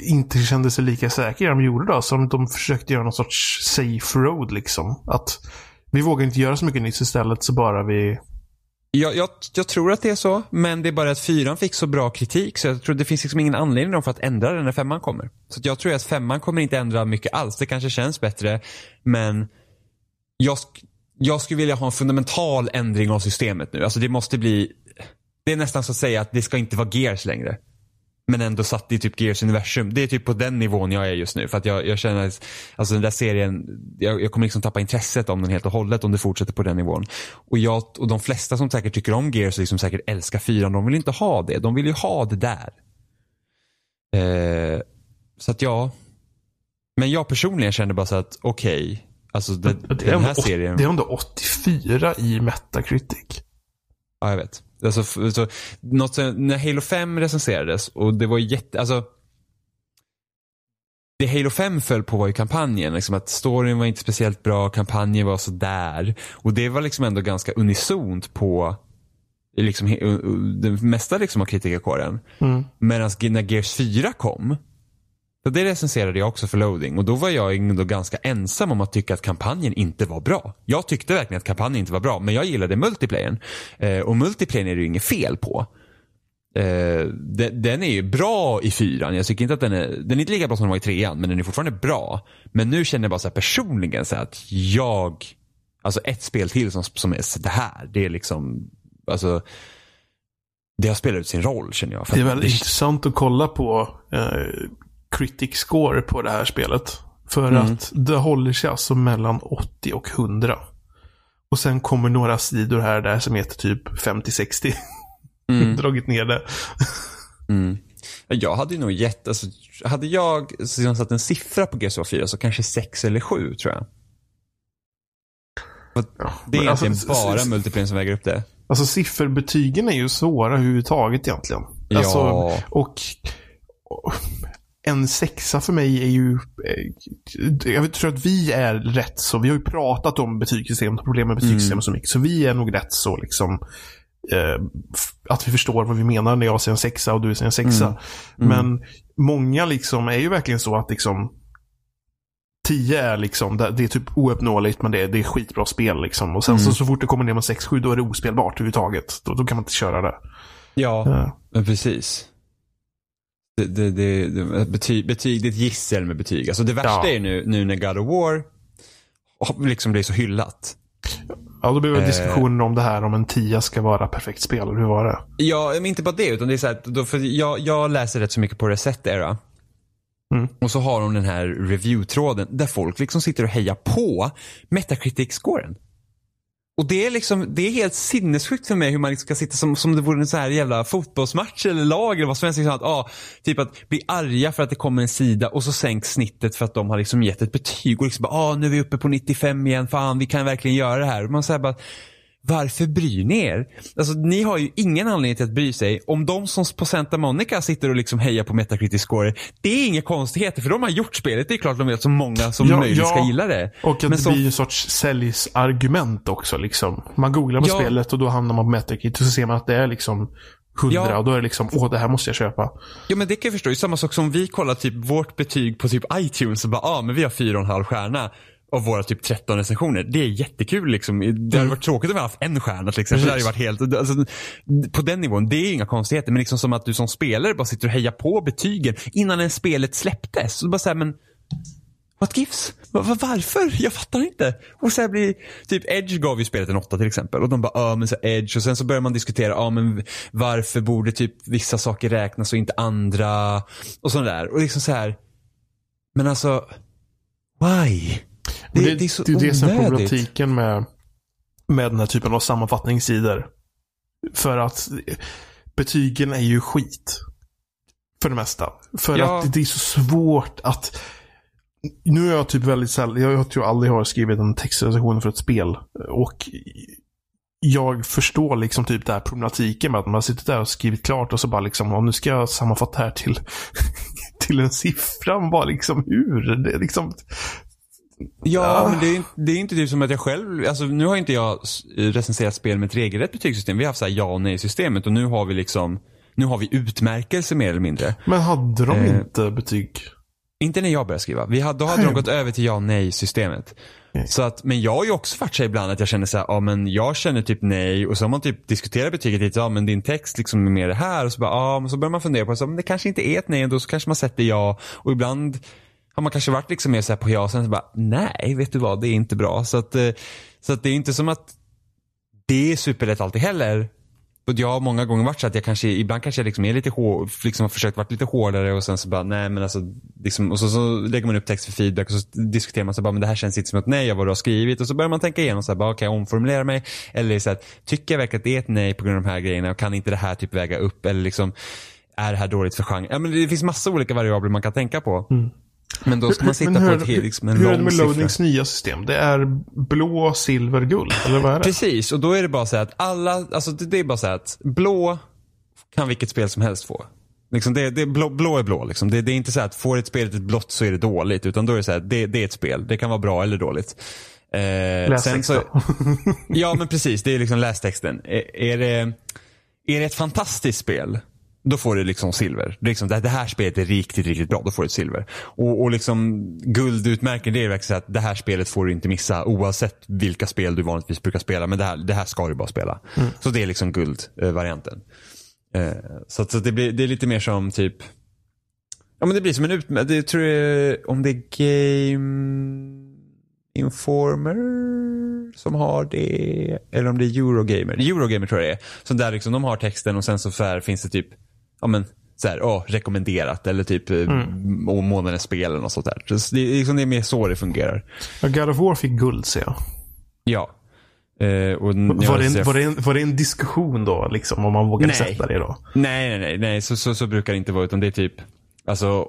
inte kände sig lika säkra de gjorde då. Som de försökte göra någon sorts safe road liksom. Att vi vågar inte göra så mycket nytt istället så bara vi... jag, jag, jag tror att det är så, men det är bara att fyran fick så bra kritik så jag tror det finns liksom ingen anledning för att ändra den när femman kommer. Så att jag tror att femman kommer inte ändra mycket alls. Det kanske känns bättre, men jag, sk- jag skulle vilja ha en fundamental ändring av systemet nu. Alltså det måste bli, det är nästan så att säga att det ska inte vara Gears längre. Men ändå satt i typ Gears universum. Det är typ på den nivån jag är just nu. För att jag, jag känner, att- alltså den där serien, jag, jag kommer liksom tappa intresset om den helt och hållet om det fortsätter på den nivån. Och, jag, och de flesta som säkert tycker om Gears och liksom säkert älskar fyran, de vill inte ha det. De vill ju ha det där. Eh, så att ja. Men jag personligen kände bara så att okej, alltså det, Det den här serien. det är ändå 84 i Metacritic. Ja, jag vet. Alltså, så, något, när Halo 5 recenserades och det var jätte, alltså. Det Halo 5 föll på var ju kampanjen. Liksom att storyn var inte speciellt bra, kampanjen var sådär. Och det var liksom ändå ganska unisont på liksom, det mesta liksom av kritikerkåren. Mm. Medan när Gears 4 kom, så det recenserade jag också för loading och då var jag ändå ganska ensam om att tycka att kampanjen inte var bra. Jag tyckte verkligen att kampanjen inte var bra, men jag gillade multiplayern. Eh, och multiplayern är det ju inget fel på. Eh, de, den är ju bra i fyran. Jag tycker inte att den är, den är inte lika bra som den var i trean, men den är fortfarande bra. Men nu känner jag bara så här personligen så här att jag, alltså ett spel till som, som är så det här, det är liksom, alltså det har spelat ut sin roll känner jag. För Det är väldigt väldigt intressant att kolla på eh, critic score på det här spelet. För att det håller sig alltså mellan 80 och 100. Och sen kommer några sidor här där som heter typ 50-60. Mm. Dragit ner det. Mm. Jag hade ju nog gett, alltså, hade jag liksom satt en siffra på GSO 4 så kanske 6 eller 7 tror jag. Ja, Det är alltså, egentligen s- bara multiplayer som väger upp det. Alltså sifferbetygen är ju svåra överhuvudtaget egentligen. Ja. Alltså, och, och en sexa för mig är ju... eh, Jag tror att vi är rätt så. Vi har ju pratat om betygssystemet och problem med betygssystemet Mm. så mycket. Så vi är nog rätt så liksom eh, att vi förstår vad vi menar när jag säger en sexa och du säger en sexa. Mm. Men många liksom är ju verkligen så att liksom 10 är liksom, det är typ ouppnåeligt men det är, det är skitbra spel liksom. Och sen så, Mm. så fort det kommer ner med 6-7 då är det ospelbart överhuvudtaget. Då, då kan man inte köra det. Ja, Ja. precis. Det, det, det, det, betyg, betyg, det är ett gissel med betyg. Alltså det värsta Ja. är nu, nu när God of War har- liksom blir så hyllat. Ja, då blir det Eh. diskussioner om det här om en 10 ska vara perfekt spel. Hur var det? Ja, men inte bara det utan det är så här, att då, för jag, jag läser rätt så mycket på Reset Era. Mm. Och så har de den här review-tråden där folk liksom sitter och hejar på Metacritic-scoren. Och det är liksom, det är helt sinnessjukt för mig hur man liksom kan sitta som, som det vore en så här jävla fotbollsmatch eller lag eller vad som helst. Liksom att, ah, typ att bli arga för att det kommer en sida och så sänks snittet för att de har liksom gett ett betyg och liksom bara, ah, nu är vi uppe på 95 igen, fan vi kan verkligen göra det här. Och man säger bara, varför bryr ni er? Alltså ni har ju ingen anledning till att bry sig. Om de som på Santa Monica sitter och liksom hejar på Metacritic score, det är inga konstigheter för de har gjort spelet. Det är klart de vet så många som Ja, möjligt ja. ska gilla det. Och att Men det som- blir en sorts säljsargument också. Liksom. Man googlar på Ja. spelet och då hamnar man på Metacritic och så ser man att det är liksom 100 Ja. och då är det liksom, åh det här måste jag köpa. Ja men det kan jag förstå. Det är samma sak som vi kollar typ vårt betyg på typ iTunes och bara, ja ah, men vi har fyra och en halv stjärna av våra typ 13 recensioner. Det är jättekul liksom. Det hade varit tråkigt om vi haft en stjärna till exempel. Det hade varit helt, alltså, på den nivån, det är inga konstigheter. Men liksom som att du som spelare bara sitter och hejar på betygen innan ens spelet släpptes. Så bara säga men What gives? Va- va- varför? Jag fattar inte. Och så här blir, typ Edge gav ju spelet en åtta till exempel. Och de bara, ja men så Edge. Och sen så börjar man diskutera, ja men varför borde typ vissa saker räknas och inte andra? Och sådär. Och liksom så här. Men alltså, why? Det, Och det, är så det är det som är problematiken med, med den här typen av sammanfattningssidor. För att betygen är ju skit. För det mesta. För Ja. att det är så svårt att... Nu är jag typ väldigt sällan, jag tror aldrig har skrivit en textrecension för ett spel. Och jag förstår liksom typ den här problematiken med att man har suttit där och skrivit klart och så bara liksom, om nu ska jag sammanfatta det här till, till en siffra. Man bara liksom, hur? Det är liksom... Ja, men det är, det är inte typ som att jag själv, alltså nu har inte jag recenserat spel med ett regelrätt betygssystem. Vi har haft så ja och nej systemet och nu har vi liksom, nu har vi utmärkelse mer eller mindre. Men hade de Eh. inte betyg? Inte när jag började skriva. Vi hade, då hade de gått över till ja och nej systemet. Okej. Så att, men jag har ju också varit så ibland att jag känner så här, ja men jag känner typ nej och så har man typ diskuterat betyget lite, ja men din text liksom är mer det här och så bara, ja men så börjar man fundera på, så, men det kanske inte är ett nej ändå så kanske man sätter ja och ibland har man kanske varit liksom mer så här på ja och sen så bara, nej vet du vad, det är inte bra. Så att, eh, så att det är inte som att det är superlätt alltid heller. Jag har många gånger varit så att jag kanske, ibland kanske jag liksom är lite hår, liksom har försökt vara lite hårdare och sen så bara, nej men alltså, liksom, och så, så lägger man upp text för feedback och så diskuterar man så bara, men det här känns inte som ett nej av vad du har skrivit. Och så börjar man tänka igenom så här, bara, okej, omformulera mig. Eller så här, tycker jag verkligen att det är ett nej på grund av de här grejerna och kan inte det här typ väga upp? Eller liksom, är det här dåligt för genre? Ja, men det finns massa olika variabler man kan tänka på. Mm. Men då ska man sitta Men på hur, ett, helt- liksom, en hur är det med siffra. Loadings nya system? Det är blå, silver, guld? Eller vad är det? Precis, och då är det bara så här att alla, alltså det, är bara så här att blå kan vilket spel som helst få. Liksom det, det, blå, blå är blå. Liksom. Det, det är inte så här att får ett spel ett blått så är det dåligt. Utan då är det så här, det, det är ett spel. Det kan vara bra eller dåligt. Eh, Läs sen texten. ja men precis, det är liksom lästexten. Är, är, det, är det ett fantastiskt spel, då får du liksom silver. Det, liksom, det här spelet är riktigt, riktigt bra, då får du ett silver. Och, och liksom guldutmärken, det är verkligen att det här spelet får du inte missa oavsett vilka spel du vanligtvis brukar spela. Men det här, det här ska du bara spela. Så det är liksom guldvarianten. Eh, så så det, blir, det är lite mer som typ Ja men det blir som en ut... Det tror jag, om det är Game Informer som har det. Eller om det är Eurogamer. Eurogamer tror jag det är. Så där liksom de har texten och sen så, finns det typ, ja men så här, åh, rekommenderat eller typ mm. och månadens spel eller något sånt där. Så det, är liksom, det är mer så det fungerar. Ja, God of War fick guld ser jag. Ja. Eh, och Var det, en, jag- var, det en, var det en diskussion då, liksom, om man vågade Nej. sätta det då? Nej, nej, nej, nej. Så, så, så brukar det inte vara. Utan det är typ, alltså,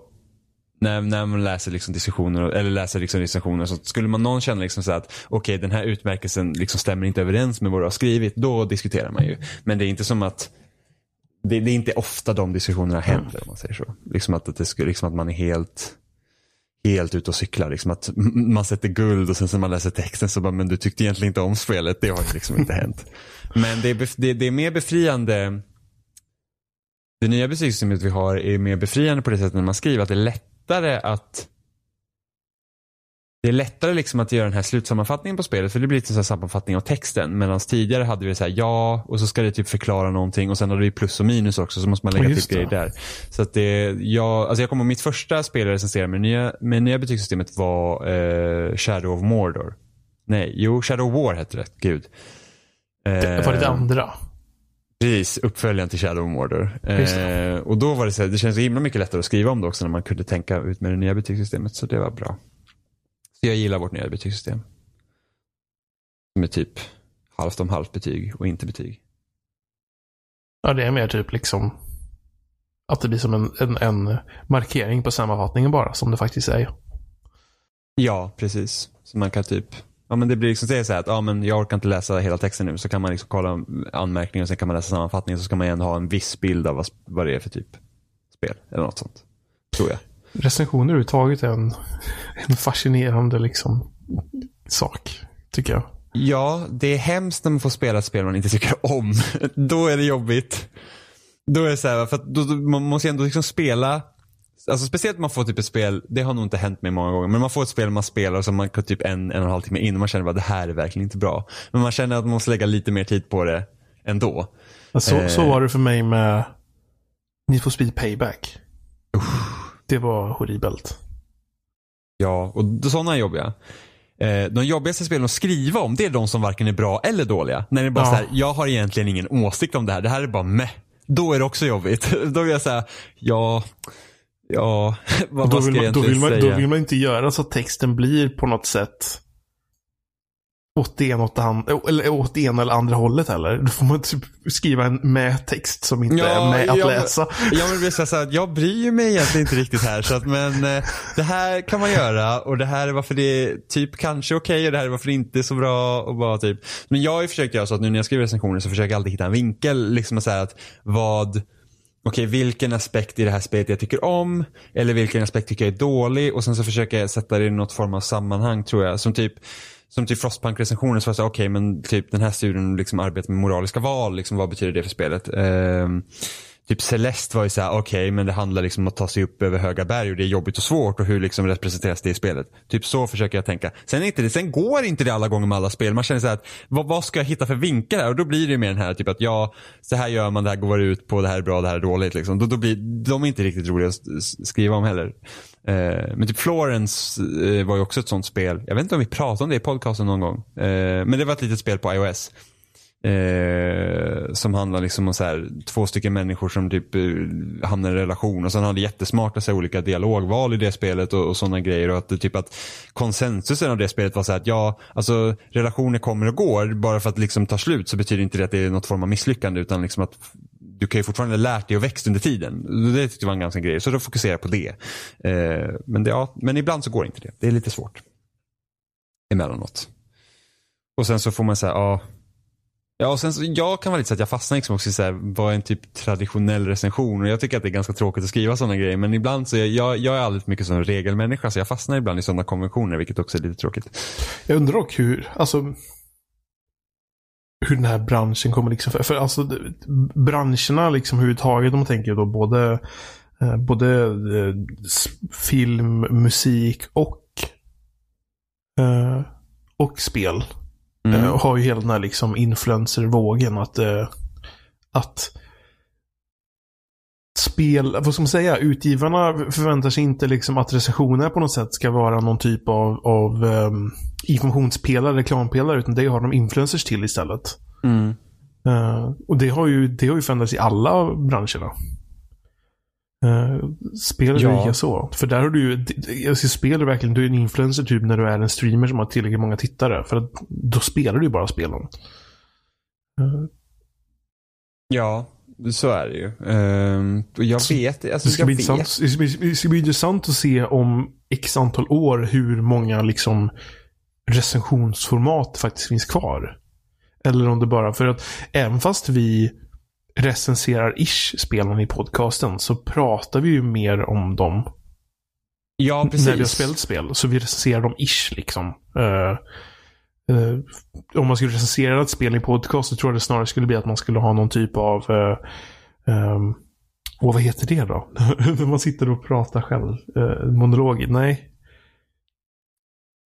när, när man läser liksom diskussioner, eller läser liksom recensioner, så skulle man någon känna liksom så att okej, den här utmärkelsen liksom stämmer inte överens med vad du har skrivit, då diskuterar man ju. Men det är inte som att, det, det är inte ofta de diskussionerna händer om man säger så. Liksom att, att, det liksom att man är helt, helt ute och cyklar. Liksom att man sätter guld och sen när man läser texten så bara, men du tyckte egentligen inte om spelet. Det har ju liksom inte hänt. Men det är, det, det är mer befriande det nya betygssystemet vi har är mer befriande på det sättet när man skriver att det är lättare att det är lättare liksom att göra den här slutsammanfattningen på spelet för det blir lite så här sammanfattning av texten. Medan tidigare hade vi så här ja och så ska det typ förklara någonting och sen hade vi plus och minus också så måste man lägga till grejer det. där. Så att det, jag, alltså jag kommer mitt första spel jag recenserade med nya, med nya betygssystemet var eh, Shadow of Mordor. Nej, jo Shadow of War hette det, gud. Det var det Eh, andra. Precis, uppföljaren till Shadow of Mordor. Eh, och då var det så här, det känns så himla mycket lättare att skriva om det också när man kunde tänka ut med det nya betygssystemet. Så det var bra. Så jag gillar vårt nya betygssystem. Som är typ halvt om halvt betyg och inte betyg. Ja, det är mer typ liksom att det blir som en, en, en markering på sammanfattningen bara, som det faktiskt är. Ja, precis. Så man kan typ, ja men det blir liksom säga så här att, ja men jag orkar inte läsa hela texten nu. Så kan man liksom kolla anmärkningar och sen kan man läsa sammanfattningen. Så ska man ändå ha en viss bild av vad, vad det är för typ spel. Eller något sånt. Tror jag. Recensioner överhuvudtaget är en, en fascinerande liksom sak, tycker jag. Ja, det är hemskt när man får spela ett spel man inte tycker om. Då är det jobbigt. Då är det så här, för att då, då, man måste ändå liksom spela Alltså speciellt när man får typ ett spel, det har nog inte hänt mig många gånger, men man får ett spel man spelar och så man kan typ en, en och en halv timme in och man känner bara det här är verkligen inte bra. Men man känner att man måste lägga lite mer tid på det ändå. Så, Eh. så var det för mig med Need for Speed Payback. Det var horribelt. Ja, och sådana är jobbiga. Eh, de jobbigaste spelen att skriva om, det är de som varken är bra eller dåliga. När det är bara Ja. så här, jag har egentligen ingen åsikt om det här, det här är bara meh. Då är det också jobbigt. Då är jag säga, ja, ja, vad, Då vad ska vill, jag man, då, egentligen vill man, säga? då vill man inte göra så att texten blir på något sätt åt det åt det andra, eller åt det ena eller andra hållet heller. Då får man typ skriva en med text som inte är med att ja, läsa. Ja, men det är så att jag bryr mig egentligen inte riktigt här. Så att, men eh, det här kan man göra och det här är varför det är typ kanske okej okay, och det här är varför det inte är så bra. Och bara, typ. Men jag har ju försökt göra så att nu när jag skriver recensioner så försöker jag alltid hitta en vinkel. Liksom att säga att vad okej, vilken aspekt i det här spelet jag tycker om eller vilken aspekt tycker jag är dålig och sen så försöker jag sätta det i något form av sammanhang tror jag. Som typ som till Frostpunk-recensionen så var det såhär, okej okay, men typ den här studien liksom arbetar med moraliska val, liksom vad betyder det för spelet? Eh, typ Celeste var ju såhär, okej okay, men det handlar liksom om att ta sig upp över höga berg och det är jobbigt och svårt och hur liksom representeras det i spelet? Typ så försöker jag tänka. Sen, inte det, sen går inte det alla gånger med alla spel. Man känner såhär att vad, vad ska jag hitta för vinkar här? Och då blir det ju mer den här typ att ja, så här gör man, det här går ut på, det här är bra, det här är dåligt liksom. Då, då blir, de är inte riktigt roliga att skriva om heller. Eh, men typ Florence eh, var ju också ett sånt spel. Jag vet inte om vi pratade om det i podcasten någon gång. Eh, men det var ett litet spel på iOS. Eh, som handlar liksom om så här, två stycken människor som typ eh, hamnar i relation och sen har det jättesmarta så här, olika dialogval i det spelet och, och sådana grejer och att det, typ att konsensusen av det spelet var så här att ja, alltså relationer kommer och går bara för att liksom ta slut så betyder inte det att det är något form av misslyckande utan liksom att du kan ju fortfarande lärt dig och växt under tiden. Det tyckte jag var en ganska grej. Så då fokuserar jag på det. Eh, men, det ja, men ibland så går inte det. Det är lite svårt. Emellanåt. Och sen så får man säga, ja, Ja, och sen så, jag kan vara lite så att jag fastnar liksom också i så här, vad är en typ traditionell recension och jag tycker att det är ganska tråkigt att skriva sådana grejer men ibland så, jag, jag, jag är alldeles mycket som regelmänniska så jag fastnar ibland i sådana konventioner vilket också är lite tråkigt. Jag undrar dock hur, alltså hur den här branschen kommer liksom, för, för alltså branscherna liksom överhuvudtaget om man tänker då både eh, både eh, film, musik och eh, och spel Mm. Uh, har ju hela den här liksom influencer-vågen att, uh, att spel, vad ska man säga, utgivarna förväntar sig inte liksom att recensioner på något sätt ska vara någon typ av, av um, informationspelare, reklampelare, utan det har de influencers till istället. Mm. Uh, och det har ju, det har ju förändrats i alla branscherna. Uh, spel är ja. lika så. För där har du ju, jag ser spel är verkligen, du är en influencer typ när du är en streamer som har tillräckligt många tittare. För att då spelar du ju bara spelen. Uh. Ja, så är det ju. Uh, jag vet, alltså, det, ska bli vet. det ska bli intressant att se om x antal år hur många liksom recensionsformat faktiskt finns kvar. Eller om det bara, för att även fast vi recenserar ish spelen i podcasten så pratar vi ju mer om dem. Ja, precis. När vi har spelat spel. Så vi recenserar dem ish liksom. Uh, uh, om man skulle recensera ett spel i podcast så tror jag det snarare skulle bli att man skulle ha någon typ av uh, um, och vad heter det då? När man sitter och pratar själv. Uh, monolog? Nej.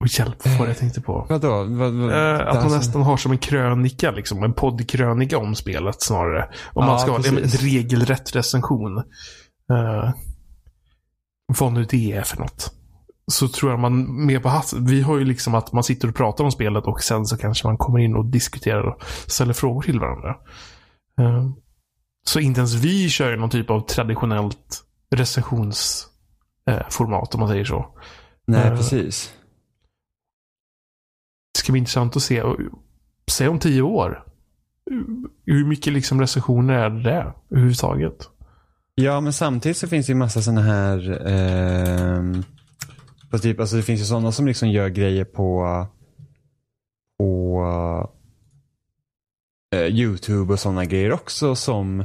Och hjälp, vad var det jag tänkte på? Vadå? Vad, vad, uh, att man nästan har som en krönika, liksom. En poddkrönika om spelet snarare. Om ja, man ska ha en, en regelrätt recension. Uh, vad nu det är för något. Så tror jag man mer på hatt. Vi har ju liksom att man sitter och pratar om spelet och sen så kanske man kommer in och diskuterar och ställer frågor till varandra. Uh, så inte ens vi kör någon typ av traditionellt recensionsformat om man säger så. Nej, precis. Det ska bli intressant att se. Säg om tio år. Hur mycket liksom recensioner är det överhuvudtaget? Ja, men samtidigt så finns det ju massa sådana här eh, typ, alltså det finns ju sådana som liksom gör grejer på på uh, YouTube och sådana grejer också som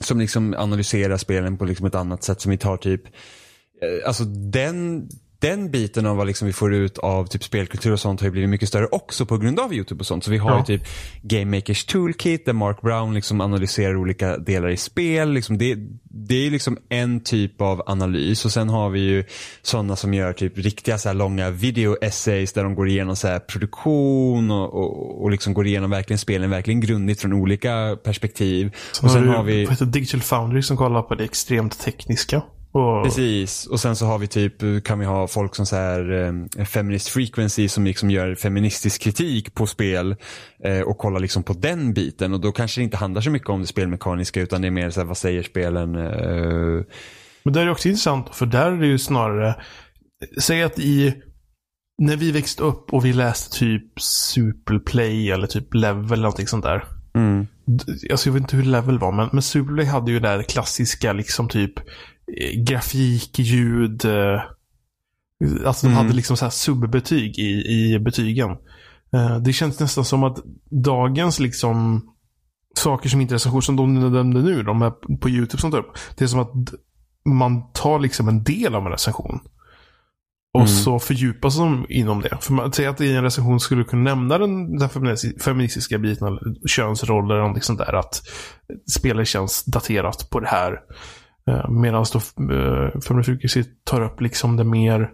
som liksom analyserar spelen på liksom ett annat sätt som vi tar typ uh, Alltså den den biten av vad liksom vi får ut av typ spelkultur och sånt har ju blivit mycket större också på grund av YouTube och sånt. Så vi har ja. ju typ Game Makers Toolkit där Mark Brown liksom analyserar olika delar i spel. Liksom det, det är liksom en typ av analys och sen har vi ju sådana som gör typ riktiga så långa video-essays där de går igenom så produktion och, och, och liksom går igenom verkligen spelen verkligen grundligt från olika perspektiv. Så och sen har, vi... Digital Foundry som kollar på det extremt tekniska. Och... Precis, och sen så har vi typ, kan vi ha folk som så här eh, Feminist Frequency som liksom gör feministisk kritik på spel eh, och kollar liksom på den biten och då kanske det inte handlar så mycket om det spelmekaniska utan det är mer så här, vad säger spelen? Eh... Men det är också intressant för där är det ju snarare, säg att i när vi växte upp och vi läste typ Superplay eller typ Level eller någonting sånt där. Mm. Alltså jag vet inte hur Level var, men, men Superplay hade ju det där klassiska liksom typ grafik, ljud. Eh, alltså de Mm. hade liksom så här subbetyg i, i betygen. Eh, det känns nästan som att dagens liksom saker som inte är recensioner som de nämnde nu, de här på YouTube som tar upp. Det är som att man tar liksom en del av en recension. Och Mm. så fördjupas de inom det. För man säger att i en recension skulle du kunna nämna den, den feministi- feministiska biten, könsroller eller någonting sånt där. Att spelet känns daterat på det här. Eh, Medan då uh, Feministiska tar upp liksom det mer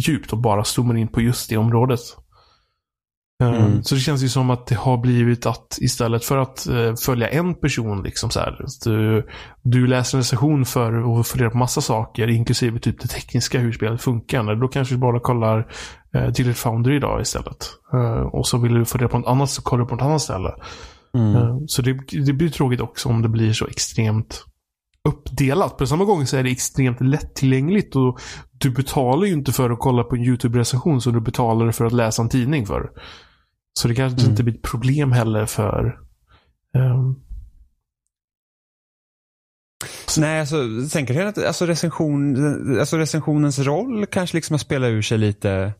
djupt och bara zoomar in på just det området. Eh, Mm. Så det känns ju som att det har blivit att istället för att eh, följa en person liksom så här. Du, du läser en recension för få reda på massa saker, inklusive typ det tekniska, hur spelet funkar. Eller Då kanske du bara kollar eh, till ett Foundry idag istället. Eh, och så vill du få reda på något annat så kollar du på något annat ställe. Mm. Eh, Så det, det blir tråkigt också om det blir så extremt uppdelat. På samma gång så är det extremt lättillgängligt och du betalar ju inte för att kolla på en YouTube-recension så du betalar för att läsa en tidning för. Så det kanske Mm. inte blir ett problem heller för ehm, Nej, alltså, sen kanske att alltså, recension, alltså recensionens roll kanske liksom att spela ur sig lite.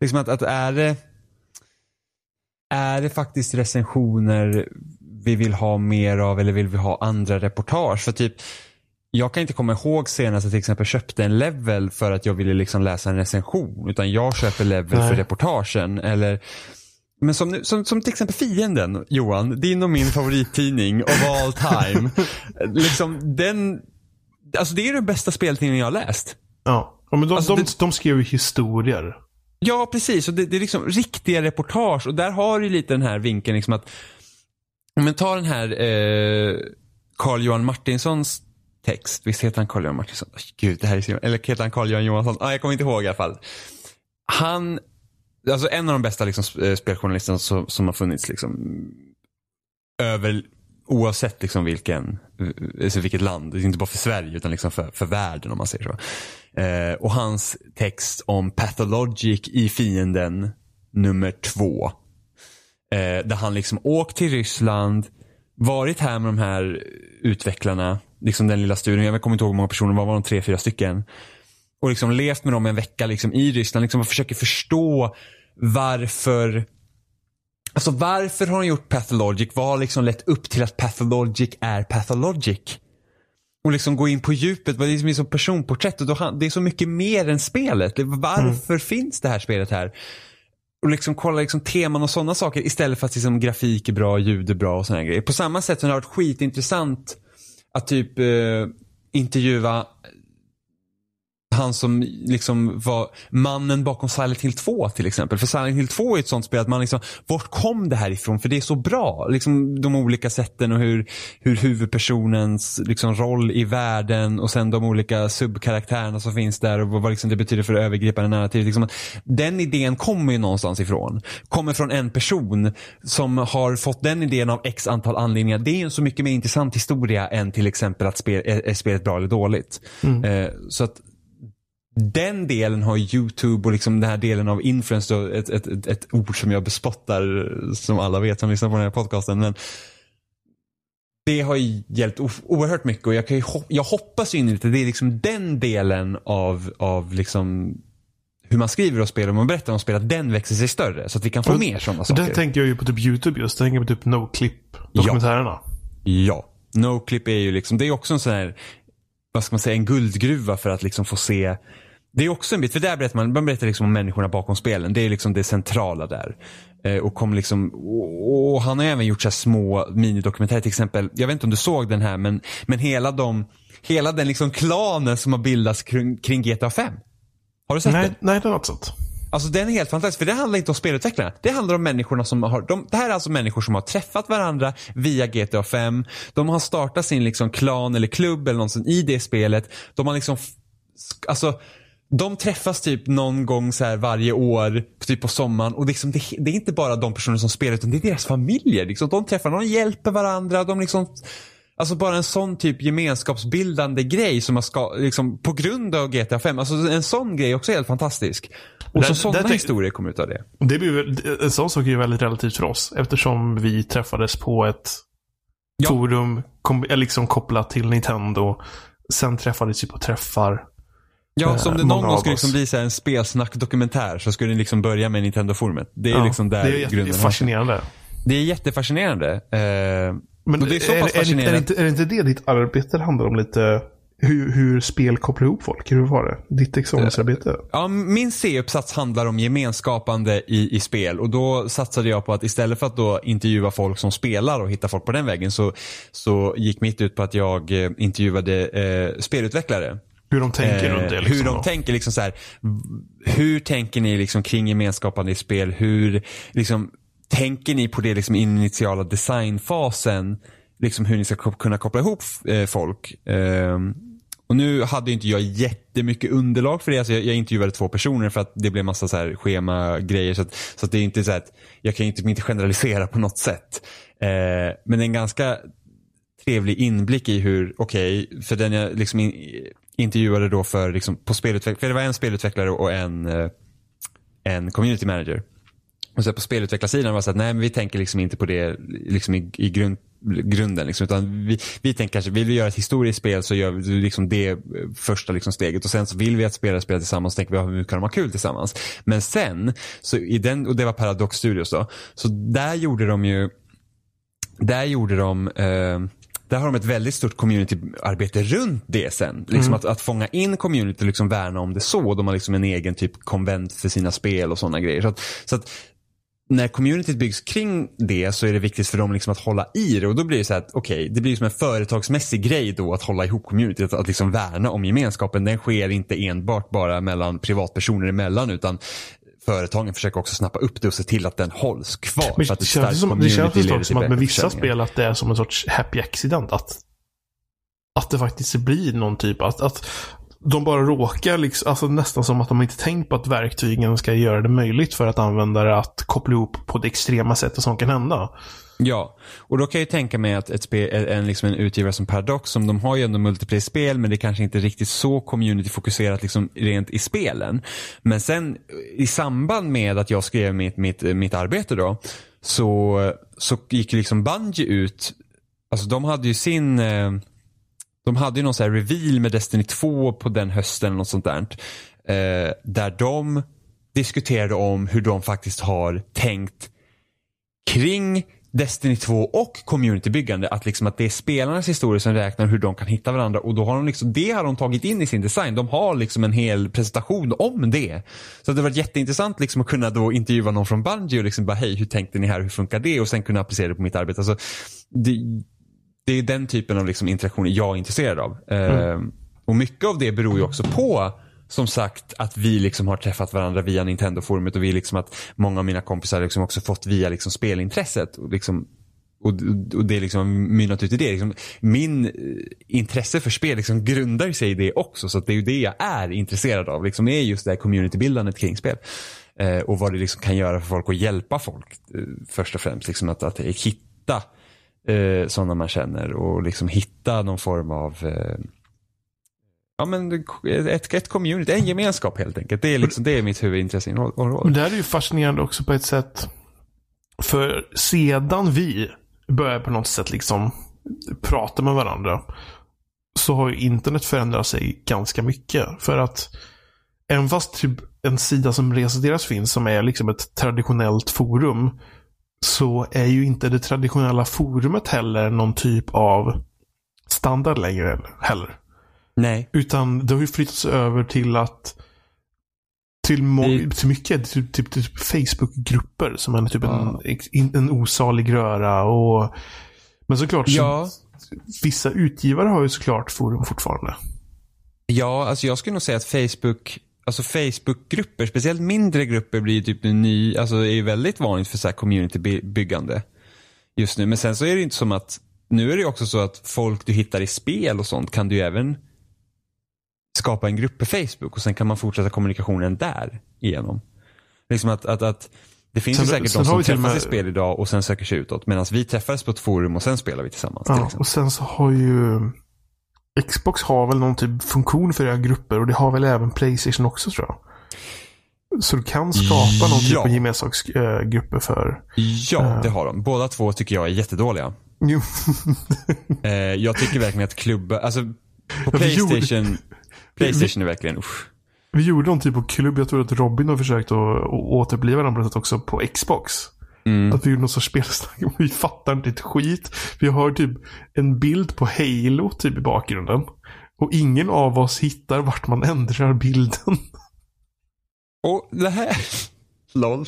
Liksom att, att är det är det faktiskt recensioner vi vill ha mer av eller vill vi ha andra reportage? För typ, jag kan inte komma ihåg senast att jag till exempel köpte en level för att jag ville liksom läsa en recension. Utan jag köper level Nej. för reportagen. Eller, men som, som, som till exempel Fienden, Johan. Din och min favorittidning of all time. liksom den, alltså det är den bästa speltidningen jag har läst. ja. men de, Alltså, de, det- de skrev ju historier. Ja, precis. Och det, det är liksom riktiga reportage och där har du lite den här vinkeln liksom att men ta den här eh, Carl-Johan Martinssons text. Visst heter han Carl-Johan Martinsson? Oh, Gud, det här är så... Eller heter han Carl-Johan Johansson? Ah, jag kommer inte ihåg i alla fall. Han, alltså en av de bästa liksom, eh, speljournalisterna som, som har funnits liksom över oavsett liksom vilken, eh, alltså vilket land, det är inte bara för Sverige utan liksom för, för världen om man säger så. Eh, och hans text om Pathologic i fienden nummer två. Eh, där han liksom åkt till Ryssland, varit här med de här utvecklarna, liksom den lilla studien, jag kommer inte ihåg hur många personer, vad var de, tre, fyra stycken. Och liksom levt med dem en vecka liksom i Ryssland liksom och försöker förstå varför Alltså varför har de gjort Pathologic? Vad har liksom lett upp till att Pathologic är Pathologic? Och liksom gå in på djupet, vad det är som är som personporträtt. Och då, han- det är så mycket mer än spelet. Varför finns det här spelet här? Och liksom kolla liksom teman och sådana saker istället för att liksom grafik är bra, ljud är bra och sådana grejer. På samma sätt som det har varit skitintressant att typ eh, intervjua han som liksom var mannen bakom Silent Hill 2 till exempel. För Silent Hill 2 är ett sånt spel att man liksom, vart kom det här ifrån? För det är så bra. Liksom de olika sätten och hur, hur huvudpersonens liksom, roll i världen och sen de olika subkaraktärerna som finns där och vad liksom det betyder för det övergripande narrativet. Liksom, den idén kommer ju någonstans ifrån. Kommer från en person som har fått den idén av x antal anledningar. Det är en så mycket mer intressant historia än till exempel att spel, är, är spelet bra eller dåligt. Eh, så att den delen har YouTube och liksom den här delen av influence, då, ett, ett, ett, ett ord som jag bespottar som alla vet som lyssnar på den här podcasten. Men det har hjälpt oerhört mycket och jag, kan ju hop- jag hoppas ju innerligt att det är liksom den delen av, av liksom hur man skriver och spelar och man berättar om spel, att den växer sig större så att vi kan få Och- mer sådana saker. där tänker jag ju på typ YouTube just. Jag tänker på typ No-Clip-dokumentärerna. Ja. Noclip är ju liksom, det är också en sån här, vad ska man säga, en guldgruva för att liksom få se det är också en bit, för där berättar man, man berättar liksom om människorna bakom spelen. Det är liksom det centrala där. Eh, och, kom liksom, och, och han har även gjort så små minidokumentärer till exempel. Jag vet inte om du såg den här men, men hela, de, hela den liksom klanen som har bildats kring, kring GTA 5. Har du sett den? Nej, nej, det är något sånt. Alltså den är helt fantastisk, för det handlar inte om spelutvecklarna. Det handlar om människorna som har, de, det här är alltså människor som har träffat varandra via GTA 5. De har startat sin liksom klan eller klubb eller någonting i det spelet. De har liksom, alltså de träffas typ någon gång så här varje år, typ på sommaren. Och liksom, det, det är inte bara de personer som spelar utan det är deras familjer. Liksom. De träffar, de hjälper varandra. De liksom, Alltså bara en sån typ gemenskapsbildande grej som man ska, liksom, på grund av GTA 5. Alltså en sån grej också är helt fantastisk. Och så sådana historier kommer ut av det. Det blir, en sån sak är ju väldigt relativt för oss. Eftersom vi träffades på ett Ja. forum kom, eh, liksom kopplat till Nintendo. Sen träffades vi på träffar. Ja, Eh, så om det någon gång skulle liksom bli så en spelsnack-dokumentär så skulle det liksom börja med Nintendo-forumet. Det är Ja, liksom där det är grunden fascinerande. Det är jättefascinerande. Eh, Men det är så pass är, är, det- är, det fascinerande. inte, är det inte det ditt arbete handlar om lite? Hur, hur spel kopplar ihop folk? Hur var det? Ditt examensarbete? Ja, min C-uppsats handlar om gemenskapande i, i spel och då satsade jag på att istället för att då intervjua folk som spelar och hitta folk på den vägen så, så gick mitt ut på att jag eh, intervjuade eh, spelutvecklare. Hur de tänker Eh, runt det? Liksom, hur de då? tänker liksom så här, hur tänker ni liksom kring gemenskapande i spel? Hur liksom, tänker ni på det liksom initiala designfasen? Liksom hur ni ska kunna koppla ihop eh, folk. Ehm, och nu hade inte jag jättemycket underlag för det. Alltså jag, jag intervjuade två personer för att det blev massa så här schema-grejer. Så, att, så att det är inte så att jag kan inte, inte generalisera på något sätt. Eh, men en ganska trevlig inblick i hur, okej, för den jag liksom in, intervjuade då för, liksom, på spelutveck- för det var en spelutvecklare och en, eh, en community manager. Och så på spelutvecklarsidan var det så att nej men vi tänker liksom inte på det liksom i, i grund, grunden. Liksom, utan vi, vi tänker kanske, vill vi göra ett historiskt spel så gör vi liksom det första liksom steget. Och sen så vill vi att spelare spelar tillsammans och tänker vi, hur kan de ha kul tillsammans? Men sen, så i den, och det var Paradox Studios då, så där gjorde de ju, där gjorde de eh, där har de ett väldigt stort communityarbete runt det sen. Liksom att, att fånga in community och liksom värna om det så. De har liksom en egen typ konvent för sina spel och sådana grejer. Så att, så att när communityt byggs kring det så är det viktigt för dem liksom att hålla i det och då blir det så att okej, det blir som en företagsmässig grej då att hålla ihop communityt, att, att liksom värna om gemenskapen. Den sker inte enbart bara mellan privatpersoner emellan utan företagen försöker också snappa upp det och se till att den hålls kvar. Men för att det känns det som, det känns leder som, att med vissa spel att det är som en sorts happy accident. Att, att det faktiskt blir någon typ att, att de bara råkar, liksom, alltså nästan som att de inte tänkt på att verktygen ska göra det möjligt för att användare att koppla ihop på det extrema sättet som kan hända. Ja, och då kan jag ju tänka mig att ett spel, en, liksom en utgivare som Paradox, som de har ju ändå multiplayer-spel men det är kanske inte riktigt så community-fokuserat liksom rent i spelen. Men sen i samband med att jag skrev mitt, mitt, mitt arbete då, så, så gick liksom Bungie ut, alltså de hade ju sin eh, de hade ju någon sån här reveal med Destiny 2 på den hösten eller något sånt där. Eh, där de diskuterade om hur de faktiskt har tänkt kring Destiny 2 och communitybyggande. Att, liksom att det är spelarnas historia som räknar hur de kan hitta varandra och då har de liksom, det har de tagit in i sin design. De har liksom en hel presentation om det. Så det har varit jätteintressant liksom att kunna då intervjua någon från Bungie och liksom bara hej, hur tänkte ni här, hur funkar det? Och sen kunna applicera det på mitt arbete. Alltså, det, det är den typen av liksom interaktioner jag är intresserad av. Eh, och mycket av det beror ju också på som sagt att vi liksom har träffat varandra via Nintendo-forumet och vi liksom att många av mina kompisar liksom också fått via liksom spelintresset. Och, liksom, och, och det liksom mynnat ut i det. Liksom, min eh, intresse för spel liksom grundar sig i det också. Så att det är ju det jag är intresserad av. Liksom är just det här communitybildandet kring spel. Eh, och vad det liksom kan göra för folk och hjälpa folk eh, först och främst. Liksom att, att hitta eh, sådana man känner och liksom hitta någon form av eh, Ja men ett, ett community, en gemenskap helt enkelt. Det är, liksom, det är mitt huvudintresse. Men det här är ju fascinerande också på ett sätt. För sedan vi börjar på något sätt liksom prata med varandra. Så har ju internet förändrat sig ganska mycket. För att även fast typ en sida som Resederas finns som är liksom ett traditionellt forum. Så är ju inte det traditionella forumet heller någon typ av standard längre heller. Nej. Utan det har ju flyttats över till att till, Det- till mycket typ, typ, typ Facebook-grupper som är typ Ja. en, osalig röra. Och, men såklart, Ja. så, vissa utgivare har ju såklart forum fortfarande. Ja, alltså jag skulle nog säga att Facebook, alltså Facebookgrupper, speciellt mindre grupper blir ju typ en ny, alltså är ju väldigt vanligt för så här communitybyggande just nu. Men sen så är det inte som att, nu är det ju också så att folk du hittar i spel och sånt kan du ju även skapa en grupp på Facebook och sen kan man fortsätta kommunikationen där igenom. Liksom att, att, att Det finns Sen- ju säkert de som till träffas med- i spel idag och sen söker sig utåt. Medan vi träffades på ett forum och sen spelar vi tillsammans. Till Ja, exempel. och sen så har ju Xbox har väl någon typ funktion för era grupper och det har väl även Playstation också tror jag. Så du kan skapa någon typ Ja. av gemenskapsgrupper för... Ja, det har de. Båda två tycker jag är jättedåliga. Jo. Eh, jag tycker verkligen att klubbar, alltså på Playstation, Playstation är verkligen, usch. Vi gjorde någon typ av klubb. Jag tror att Robin har försökt att, att återuppliva den brottet också på Xbox. Mm. Att vi gjorde någon sorts spelsnack. och Vi fattar inte ett skit. Vi har typ en bild på Halo typ i bakgrunden. Och ingen av oss hittar vart man ändrar bilden. Och det här, LOL.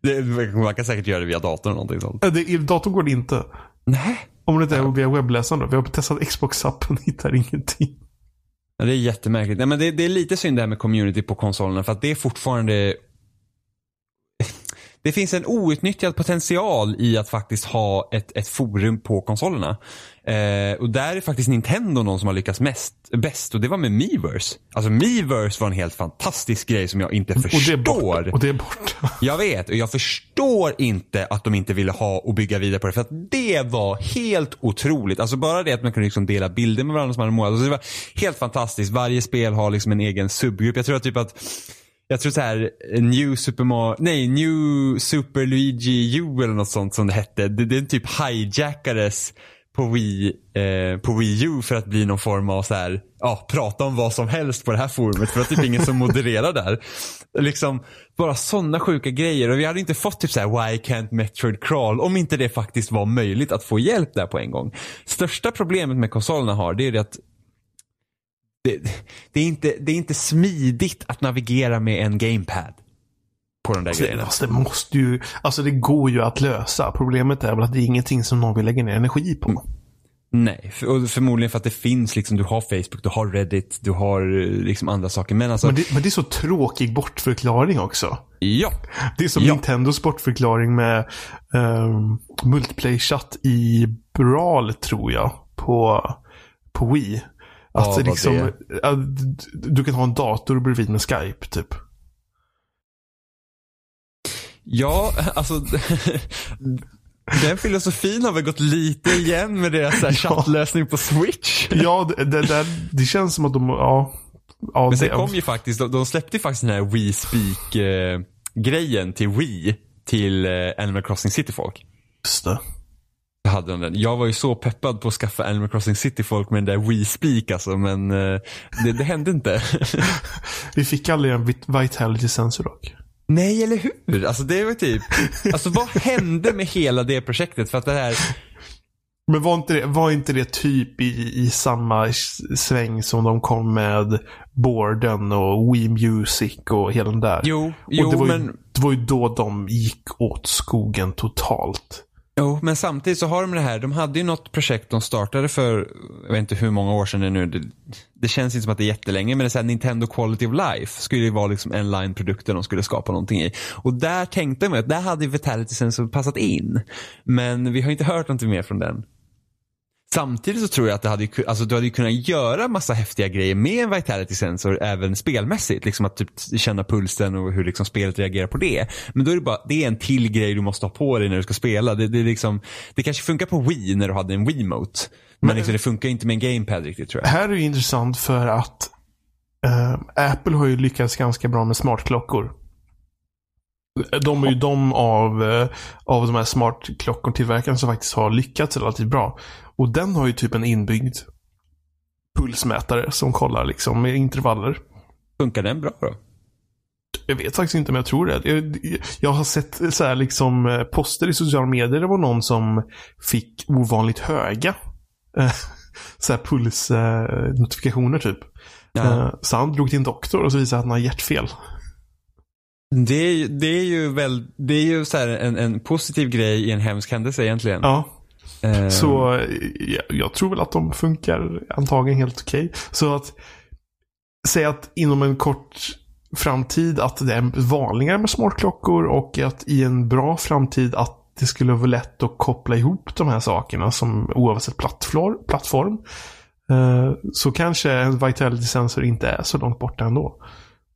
Det, man kan säkert göra det via datorn eller någonting sånt. Det, datorn går det inte. Nej. Om det inte är via webbläsaren då. Vi har testat Xbox-appen hittar ingenting. Ja, det är jättemärkligt. Nej, men det, det är lite synd det här med community på konsolerna för att det är fortfarande det finns en outnyttjad potential i att faktiskt ha ett, ett forum på konsolerna. Eh, och där är faktiskt Nintendo någon som har lyckats mest, bäst och det var med Miiverse. Alltså Miiverse var en helt fantastisk grej som jag inte Och det är förstår. borta. Och det är borta. Jag vet och jag förstår inte att de inte ville ha och bygga vidare på det. För att det var helt otroligt. Alltså bara det att man kunde liksom dela bilder med varandra som man hade målat. Alltså det var helt fantastiskt. Varje spel har liksom en egen subgrupp. Jag tror att typ att jag tror så här New Super Mario, nej New Super Luigi U eller något sånt som det hette. Det, det typ hijackades på Wii, eh, på Wii U för att bli någon form av så här, ja, prata om vad som helst på det här forumet för att det typ ingen som modererar där. Liksom bara sådana sjuka grejer och vi hade inte fått typ så här why can't Metroid crawl om inte det faktiskt var möjligt att få hjälp där på en gång. Största problemet med konsolerna har det är det att det, det, är inte, det är inte smidigt att navigera med en gamepad. På de där Alltså, grejerna. alltså, det måste ju, alltså det går ju att lösa. Problemet är väl att det är ingenting som någon vill lägga ner energi på. Nej, för, och förmodligen för att det finns liksom, du har Facebook, du har Reddit, du har eh, liksom andra saker. Men alltså, Men, det, men det är så tråkig bortförklaring också. ja. Det är som Ja. Nintendos bortförklaring med um, multiplayer-chatt i Brawl, tror jag, på, på Wii. Att liksom, det ja, du, du kan ha en dator bredvid med Skype, typ. Ja, alltså den filosofin har väl gått lite igen med deras här chattlösning på Switch. Ja, det, det, det, känns som att de, ja. ja Men sen det, kom ju faktiskt, de, de släppte ju faktiskt den här Wii Speak eh, till Wii till eh, Animal Crossing City folk. Just det. Jag hade de den. Jag var ju så peppad på att skaffa Animal Crossing City folk med den där Wii Speak alltså, men eh, det, det hände inte. Vi fick aldrig en vit- vitality sensor dock. Nej, eller hur? Alltså det var typ, alltså vad hände med hela det projektet? För att det här, Men var inte det, var inte det typ i, i samma sväng som de kom med Borden och Wii Music och hela den där? jo, och jo det var, ju, men det var ju då de gick åt skogen totalt. Jo, men samtidigt så har de det här. De hade ju något projekt de startade för, jag vet inte hur många år sedan det är nu. Det, det känns inte som att det är jättelänge, men det är så här, Nintendo Quality of Life skulle ju vara liksom en line-produkter de skulle skapa någonting i. Och där tänkte man att där hade Vitality Sensor passat in. Men vi har inte hört någonting mer från den. Samtidigt så tror jag att det hade, alltså, du hade kunnat göra massa häftiga grejer med en vitality sensor även spelmässigt. Liksom att typ känna pulsen och hur liksom spelet reagerar på det. Men då är det bara, det är en till grej du måste ha på dig när du ska spela. Det, det, liksom, det kanske funkar på Wii när du hade en Wiimote. Men liksom, det funkar inte med en gamepad riktigt tror jag. Här är det ju intressant för att eh, Apple har ju lyckats ganska bra med smartklockor. De är ju de av, eh, av de här smartklockortillverkarna som faktiskt har lyckats relativt bra. Och den har ju typ en inbyggd pulsmätare som kollar liksom med intervaller. Funkar den bra då? Jag vet faktiskt inte, men jag tror det. Jag, jag har sett så här liksom eh, poster i sociala medier. Det var någon som fick ovanligt höga eh, så här pulsnotifikationer typ. Ja. Så han drog till en doktor och så visade att han har hjärtfel. Det, är, ju- det är ju väl, det är ju så en, en positiv grej i en hemsk händelse egentligen. Ja, Eh, så jag, jag tror väl att de funkar antagligen helt okej. Så att säga att inom en kort framtid att det är vanligare med smartklockor och att i en bra framtid att det skulle vara lätt att koppla ihop de här sakerna som oavsett plattform. plattform eh, så kanske en vitality sensor inte är så långt borta ändå.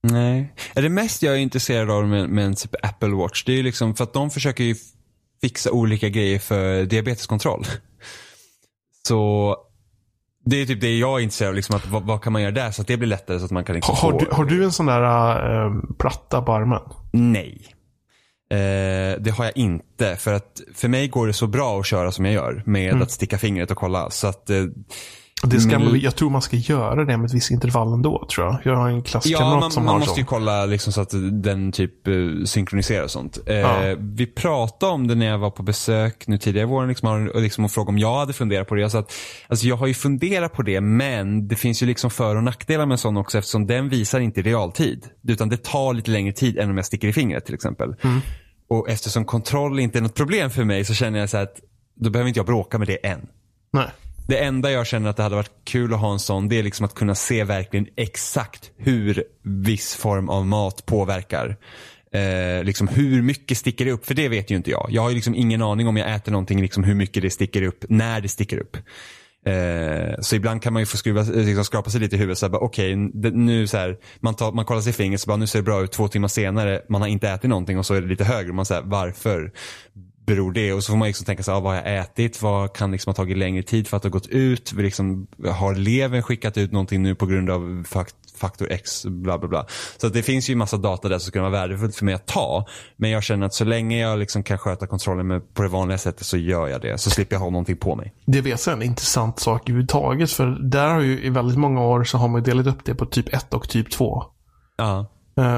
Nej. Det mest jag är intresserad av med, med en typ Apple Watch, det är ju liksom för att de försöker ju fixa olika grejer för diabeteskontroll. Så det är typ det jag är intresserad av, liksom att, vad, vad, kan man göra där så att det blir lättare så att man kan liksom har, har, du, har du en sån där äh, platta på armen? Nej. Eh, det har jag inte. För att för mig går det så bra att köra som jag gör. Med mm. att sticka fingret och kolla. Så att eh, det ska, men, jag tror man ska göra det med ett visst intervall ändå, tror jag. Jag har en klasskamrat ja, man, som man har måste så. ju kolla liksom så att den typ uh, synkroniserar och sånt. Uh, ja. Vi pratade om det när jag var på besök nu tidigare i våren liksom, och, liksom, och frågade om jag hade funderat på det. Jag, att, alltså, jag har ju funderat på det, men det finns ju liksom för och nackdelar med en sån också eftersom den visar inte i realtid. Utan det tar lite längre tid än om jag sticker i fingret till exempel. Mm. Och eftersom kontroll inte är något problem för mig så känner jag så att då behöver inte jag bråka med det än. Nej. Det enda jag känner att det hade varit kul att ha en sån, det är liksom att kunna se verkligen exakt hur viss form av mat påverkar. Eh, liksom hur mycket sticker det upp? För det vet ju inte jag. Jag har ju liksom ingen aning om jag äter någonting, liksom hur mycket det sticker upp, när det sticker upp. Eh, så ibland kan man ju få skruva, eh, liksom skrapa sig lite i huvudet. Okej, okay, nu så här, man, tar, man kollar sig i fingret så bara nu ser det bra ut. Två timmar senare, man har inte ätit någonting och så är det lite högre. Man säger varför? Beror det? Och så får man liksom tänka sig, ah, vad har jag ätit? Vad kan liksom ha tagit längre tid för att har gått ut? Liksom, har levern skickat ut någonting nu på grund av faktor X? Bla bla bla. Så det finns ju massa data där som skulle vara värdefullt för mig att ta. Men jag känner att så länge jag liksom kan sköta kontrollen med, på det vanliga sättet så gör jag det. Så slipper jag ha någonting på mig. Det är en intressant sak överhuvudtaget. För där har ju i väldigt många år så har man delat upp det på typ 1 och typ 2. Ja. Uh,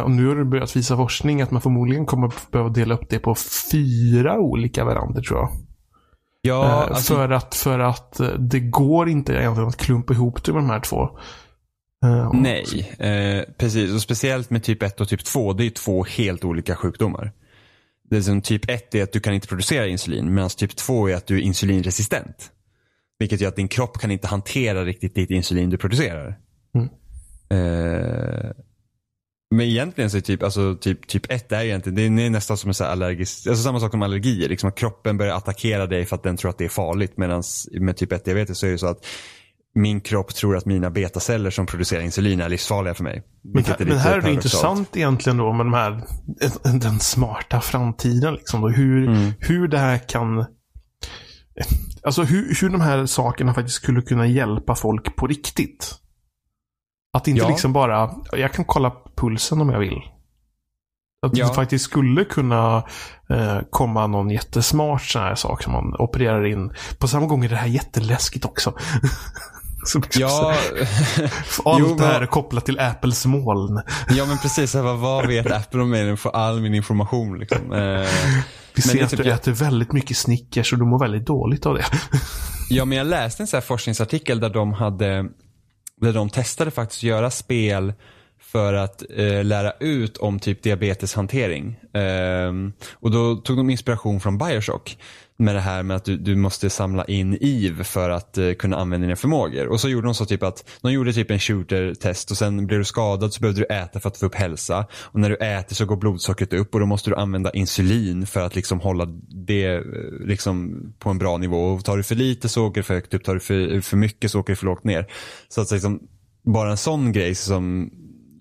och nu har det börjat visa forskning att man förmodligen kommer behöva dela upp det på fyra olika varianter tror jag. Ja, uh, alltså... för, att, för att uh, det går inte egentligen att klumpa ihop det med de här två. Nej, precis. Och speciellt med typ 1 och typ 2. Det är två helt olika sjukdomar. Det är som typ 1 är att du kan inte producera insulin medan typ 2 är att du är insulinresistent. Vilket gör att din kropp kan inte hantera riktigt ditt insulin du producerar. Mm. Men egentligen så är typ, alltså, typ, typ 1 är egentligen, det är nästan som en så allergisk, alltså samma sak som allergier. Liksom att kroppen börjar attackera dig för att den tror att det är farligt. Medan med typ 1 diabetes så är det så att min kropp tror att mina betaceller som producerar insulin är livsfarliga för mig. Men här, men här är det intressant egentligen då med de här, den smarta framtiden. Liksom då, hur, mm. hur det här kan Alltså hur, hur de här sakerna faktiskt skulle kunna hjälpa folk på riktigt. Att inte ja. liksom bara, jag kan kolla pulsen om jag vill. Att ja. det faktiskt skulle kunna eh, komma någon jättesmart sån här sak som man opererar in. På samma gång är det här jätteläskigt också. ja. Allt jo, det här är kopplat till Apples moln. ja men precis, vad, vad vet Apple om mig? Den får all min information. Liksom. Eh, Vi ser att typ, du äter väldigt mycket Snickers och du mår väldigt dåligt av det. ja men jag läste en sån här forskningsartikel där de hade där de testade faktiskt att göra spel för att eh, lära ut om typ diabeteshantering. Eh, och då tog de inspiration från Bioshock med det här med att du, du måste samla in IV för att eh, kunna använda dina förmågor. Och så gjorde de så typ att de gjorde typ en shooter-test och sen blev du skadad så behövde du äta för att få upp hälsa. Och när du äter så går blodsockret upp och då måste du använda insulin för att liksom hålla det eh, liksom på en bra nivå. Och tar du för lite så åker det för högt upp, tar du för, eh, för mycket så åker det för lågt ner. Så att liksom, bara en sån grej som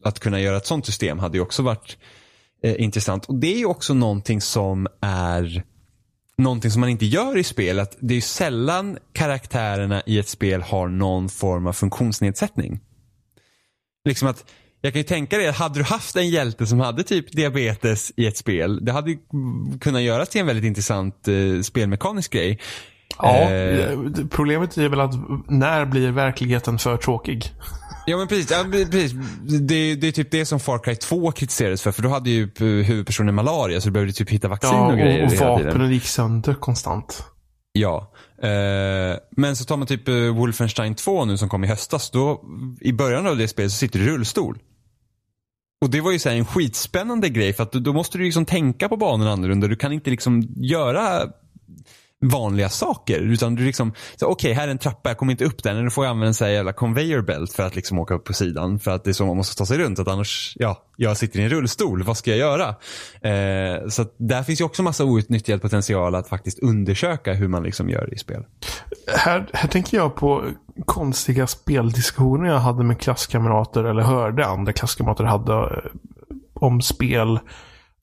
att kunna göra ett sånt system hade ju också varit eh, intressant. Och det är ju också någonting som är någonting som man inte gör i spel. Att det är sällan karaktärerna i ett spel har någon form av funktionsnedsättning. Liksom att jag kan ju tänka dig, hade du haft en hjälte som hade typ diabetes i ett spel, det hade ju kunnat göras till en väldigt intressant eh, spelmekanisk grej. Ja, eh, problemet är väl att när blir verkligheten för tråkig? Ja men precis, ja, precis. Det, det, är typ det som Far Cry 2 kritiserades för. För då hade ju huvudpersonen malaria så du behövde typ hitta vaccin ja, och, och grejer. och vapnen gick sönder konstant. Ja. Eh, men så tar man typ uh, Wolfenstein 2 nu som kom i höstas. Då, I början av det spelet så sitter du i rullstol. Och det var ju så en skitspännande grej för att då måste du liksom tänka på banorna annorlunda. Du kan inte liksom göra vanliga saker. Utan du liksom, okej okej här är en trappa, jag kommer inte upp den. Nu får jag använda en sån här jävla conveyor belt för att liksom åka upp på sidan. För att det är så man måste ta sig runt. Att annars, ja, jag sitter i en rullstol, vad ska jag göra? Eh, så att där finns ju också massa outnyttjad potential att faktiskt undersöka hur man liksom gör i spel. Här, här tänker jag på konstiga speldiskussioner jag hade med klasskamrater eller hörde andra klasskamrater hade eh, om spel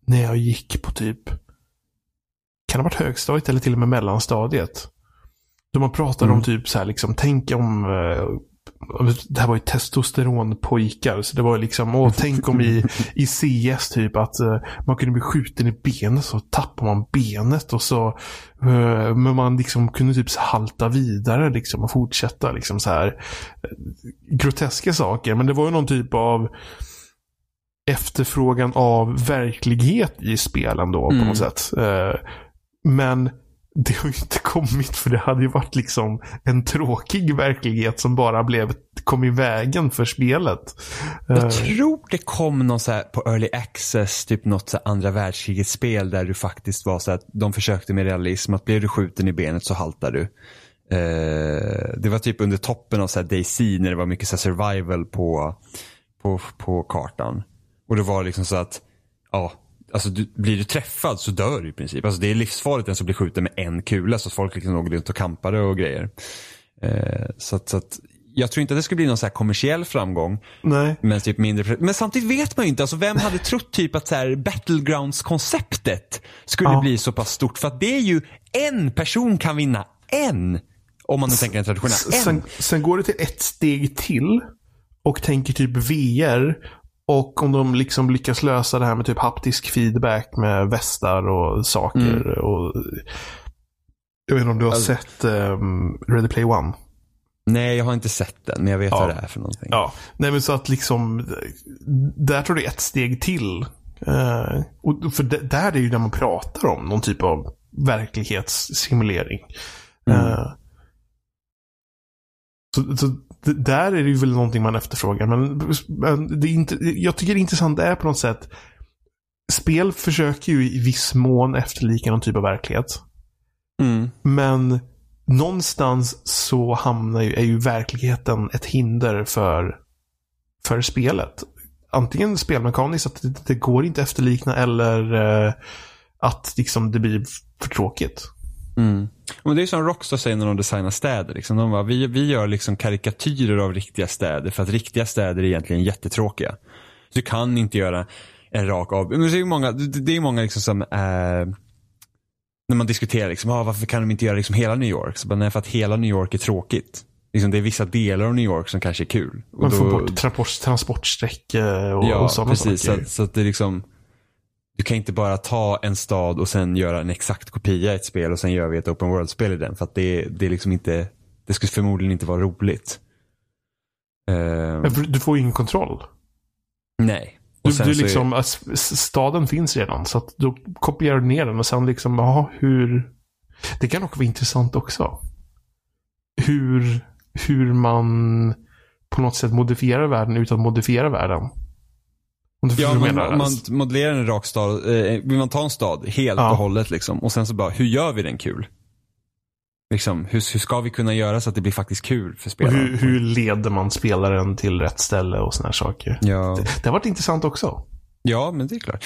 när jag gick på typ kan ha varit högstadiet eller till och med mellanstadiet. Då man pratade Mm. om typ så här liksom, tänk om eh, det här var ju testosteronpojkar. Så det var ju liksom, åh, tänk om i, i CS typ att eh, man kunde bli skjuten i benet så tappar man benet och så eh, men man liksom kunde typ halta vidare liksom och fortsätta liksom så här eh, groteska saker. Men det var ju någon typ av efterfrågan av verklighet i spelen då på Mm. något sätt. Eh, Men det har ju inte kommit för det hade ju varit liksom en tråkig verklighet som bara blev, kom i vägen för spelet. Eh, Jag tror det kom någon så på early access, typ något så andra världskrigets spel där du faktiskt var så att de försökte med realism att blir du skjuten i benet så haltar du. Eh, det var typ under toppen av så här DayZ när det var mycket så här survival på, på, på kartan. Och det var liksom så att, ja, alltså du, blir du träffad så dör du i princip. Alltså det är livsfarligt den som blir skjuten med en kula så folk liksom låg runt och kampade och grejer. Eh, så att, så att jag tror inte att det skulle bli någon så kommersiell framgång. Nej. Men, typ mindre, men samtidigt vet man ju inte. Alltså, vem hade trott typ att så här, Battlegrounds-konceptet skulle Ja. bli så pass stort? För att det är ju en person kan vinna en. Om man nu tänker en traditionell. En. Sen, sen går det till ett steg till och tänker typ VR. Och om de liksom lyckas lösa det här med typ haptisk feedback med västar och saker. Och, jag vet inte om du har Alltså- sett um, Ready Play One? Nej, jag har inte sett den. Men jag vet Ja. vad det är för någonting. Ja, nej men så att liksom, där tror det ett steg till. Eh, och för där är det ju när man pratar om någon typ av verklighetssimulering. Mm. Eh, så, så där är det väl någonting man efterfrågar. Men, det är inte, jag tycker det intressanta är på något sätt, spel försöker ju i viss mån efterlika någon typ av verklighet. Mm. Men någonstans så hamnar ju, är ju verkligheten ett hinder för, för spelet. Antingen spelmekaniskt, att det, det går inte efterlikna, eller eh, att liksom det blir för tråkigt. Mm. Men det är som Rockstar säger när de designar städer. Liksom. De bara, vi, vi gör liksom karikatyrer av riktiga städer för att riktiga städer är egentligen jättetråkiga. Så du kan inte göra en rak av... Men det är många, det är många liksom som är... När man diskuterar liksom, ah, varför kan de inte göra liksom hela New York? Så bara, nej, för att hela New York är tråkigt. Liksom, det är vissa delar av New York som kanske är kul. Och Man får då- bort transport, transportsträckor och, ja, och sådana precis. Så, saker. att- så att det är liksom du kan inte bara ta en stad och sen göra en exakt kopia i ett spel och sen gör vi ett open world-spel i den. För att det, det är liksom inte, det skulle förmodligen inte vara roligt. Ehm, Du får ju ingen kontroll. nej. Du, Och du är- liksom, s- staden finns redan, så att då kopierar du ner den och sen liksom, jaha, hur... Det kan också vara intressant också. Hur, hur man på något sätt modifierar världen utan att modifiera världen. Om du Ja, man, man modellerar en rak stad. Eh, vill man ta en stad helt Ja. och hållet liksom. Och sen så bara, hur gör vi den kul? Liksom, hur, hur ska vi kunna göra så att det blir faktiskt kul för och spelarna? hur, hur leder man spelaren till rätt ställe och här saker. Ja. Det, det har varit intressant också. Ja, men det är klart.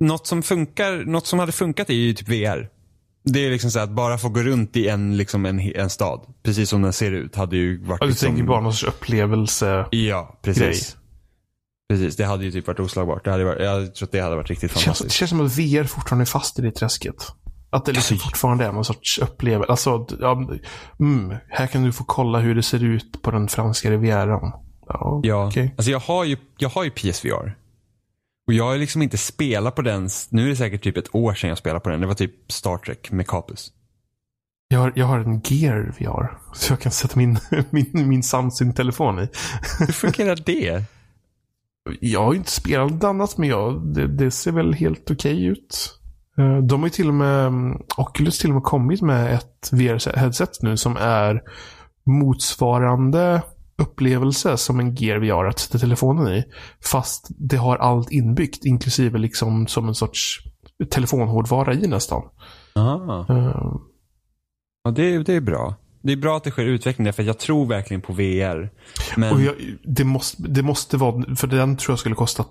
Något som funkar, något som hade funkat är ju typ VR. Det är liksom så att bara få gå runt i en, liksom en, en stad, precis som den ser ut, hade ju varit Ja, du liksom... tänker bara någon sorts upplevelse. Ja, precis. grej. Precis, det hade ju typ varit oslagbart. Det hade varit, jag tror att det hade varit riktigt Det känns, det fantastiskt. känns som att VR fortfarande är fast i det träsket. Att det liksom Alltså- fortfarande är någon sorts upplevelse. Alltså, ja, mm, här kan du få kolla hur det ser ut på den franska rivieran. Ja, Ja, okej. alltså jag har, ju, jag har ju PSVR. Och jag har liksom inte spelat på den, nu är det säkert typ ett år sedan jag spelade på den. Det var typ Star Trek med Capus. Jag, har, jag har en Gear VR. Så jag kan sätta min, min, min Samsung-telefon i. Hur fungerar det? Jag har ju inte spelat något annat, men jag, det, det ser väl helt okej ut. Eh, De har ju till och med, mm, Oculus till och med kommit med ett VR-headset nu som är motsvarande upplevelse som en Gear VR att sätta telefonen i. Fast det har allt inbyggt, inklusive liksom som en sorts telefonhårdvara i nästan. Aha. Eh, Ja, det, det är bra. Det är bra att det sker utveckling där, för jag tror verkligen på VR. Men, Och jag, det, måste, det måste vara, för den tror jag skulle kosta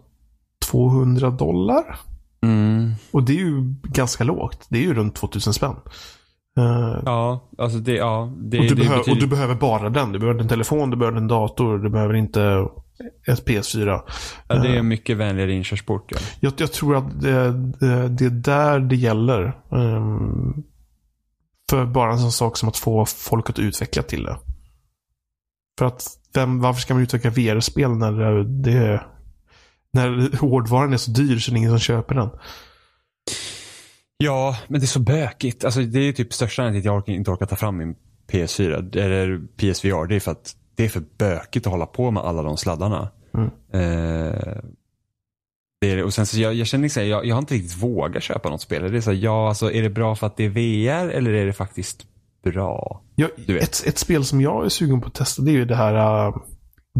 200 dollar. mm, Och det är ju ganska lågt. Det är ju runt 2000 spänn. Eh, ja, alltså det, ja, det, och, du det behöver, betyder- och du behöver bara den. Du behöver en telefon, du behöver en dator, du behöver inte ett PS4. ja, det är en mycket vänligare inkörsport. Ja. Jag, jag tror att det, det, det är där det gäller. Ehm, för bara en sån sak som att få folk att utveckla till det. För att vem, varför ska man utveckla VR-spel när det, det när hårdvaran är så dyr så det är ingen som köper den? ja, men det är så bökigt. Alltså, det är typ största anledningen till att jag inte orkar ta fram min PS4 eller PSVR. Det är för att det är för bökigt att hålla på med alla de sladdarna. Mm. Eh, det är, och sen så jag, jag känner liksom, jag, jag har inte riktigt vågat köpa något spel. Det är så här, ja, alltså, är det bra för att det är VR eller är det faktiskt bra? Vet. ett, ett spel som jag är sugen på att testa det är ju det här uh,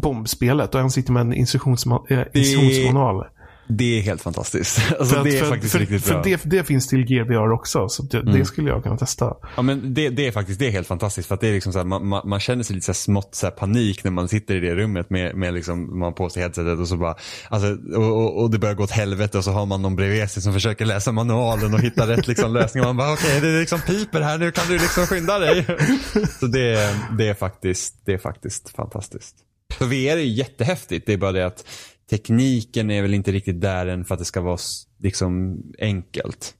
bombspelet. Och han sitter med en instruktionsma- äh, instruktionsmanual. Det är helt fantastiskt. Alltså, För, det är för, faktiskt för, riktigt för bra. det, det finns till GVR också. Så det, Mm. det skulle jag kunna testa. Ja, men det, det är faktiskt det är helt fantastiskt. För att det är liksom så här, man, man, man känner sig lite så här smått så här panik när man sitter i det rummet med, med liksom, man på sig headsetet och så bara, alltså, och, och, och det börjar gå åt helvete och så har man någon bredvid sig som försöker läsa manualen och hitta rätt liksom, lösning. Och man bara, okej, det liksom piper här, nu kan du liksom skynda dig. Så det, är- det, är, faktiskt, det är faktiskt fantastiskt. Så VR är jättehäftigt, det är bara det att tekniken är väl inte riktigt där än för att det ska vara liksom enkelt.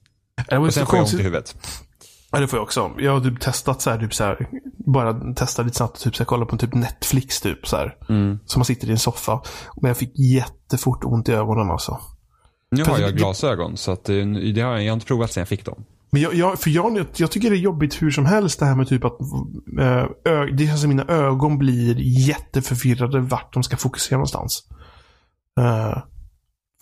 Det var ju Och sen får jag ont i huvudet. Ja, det får jag också. Jag har typ testat så här, typ så här, bara testat lite snabbt, typ så här, kolla på typ Netflix typ så här. Mm. Så man sitter i en soffa. Men jag fick jättefort ont i ögonen alltså. Nu har För jag det- glasögon så att, eh, det har jag, jag har inte provat sen jag fick dem. Men jag, jag, för jag, jag tycker det är jobbigt hur som helst det här med typ att eh, ö, det känns som mina ögon blir jätteförvirrade vart de ska fokusera någonstans. Eh,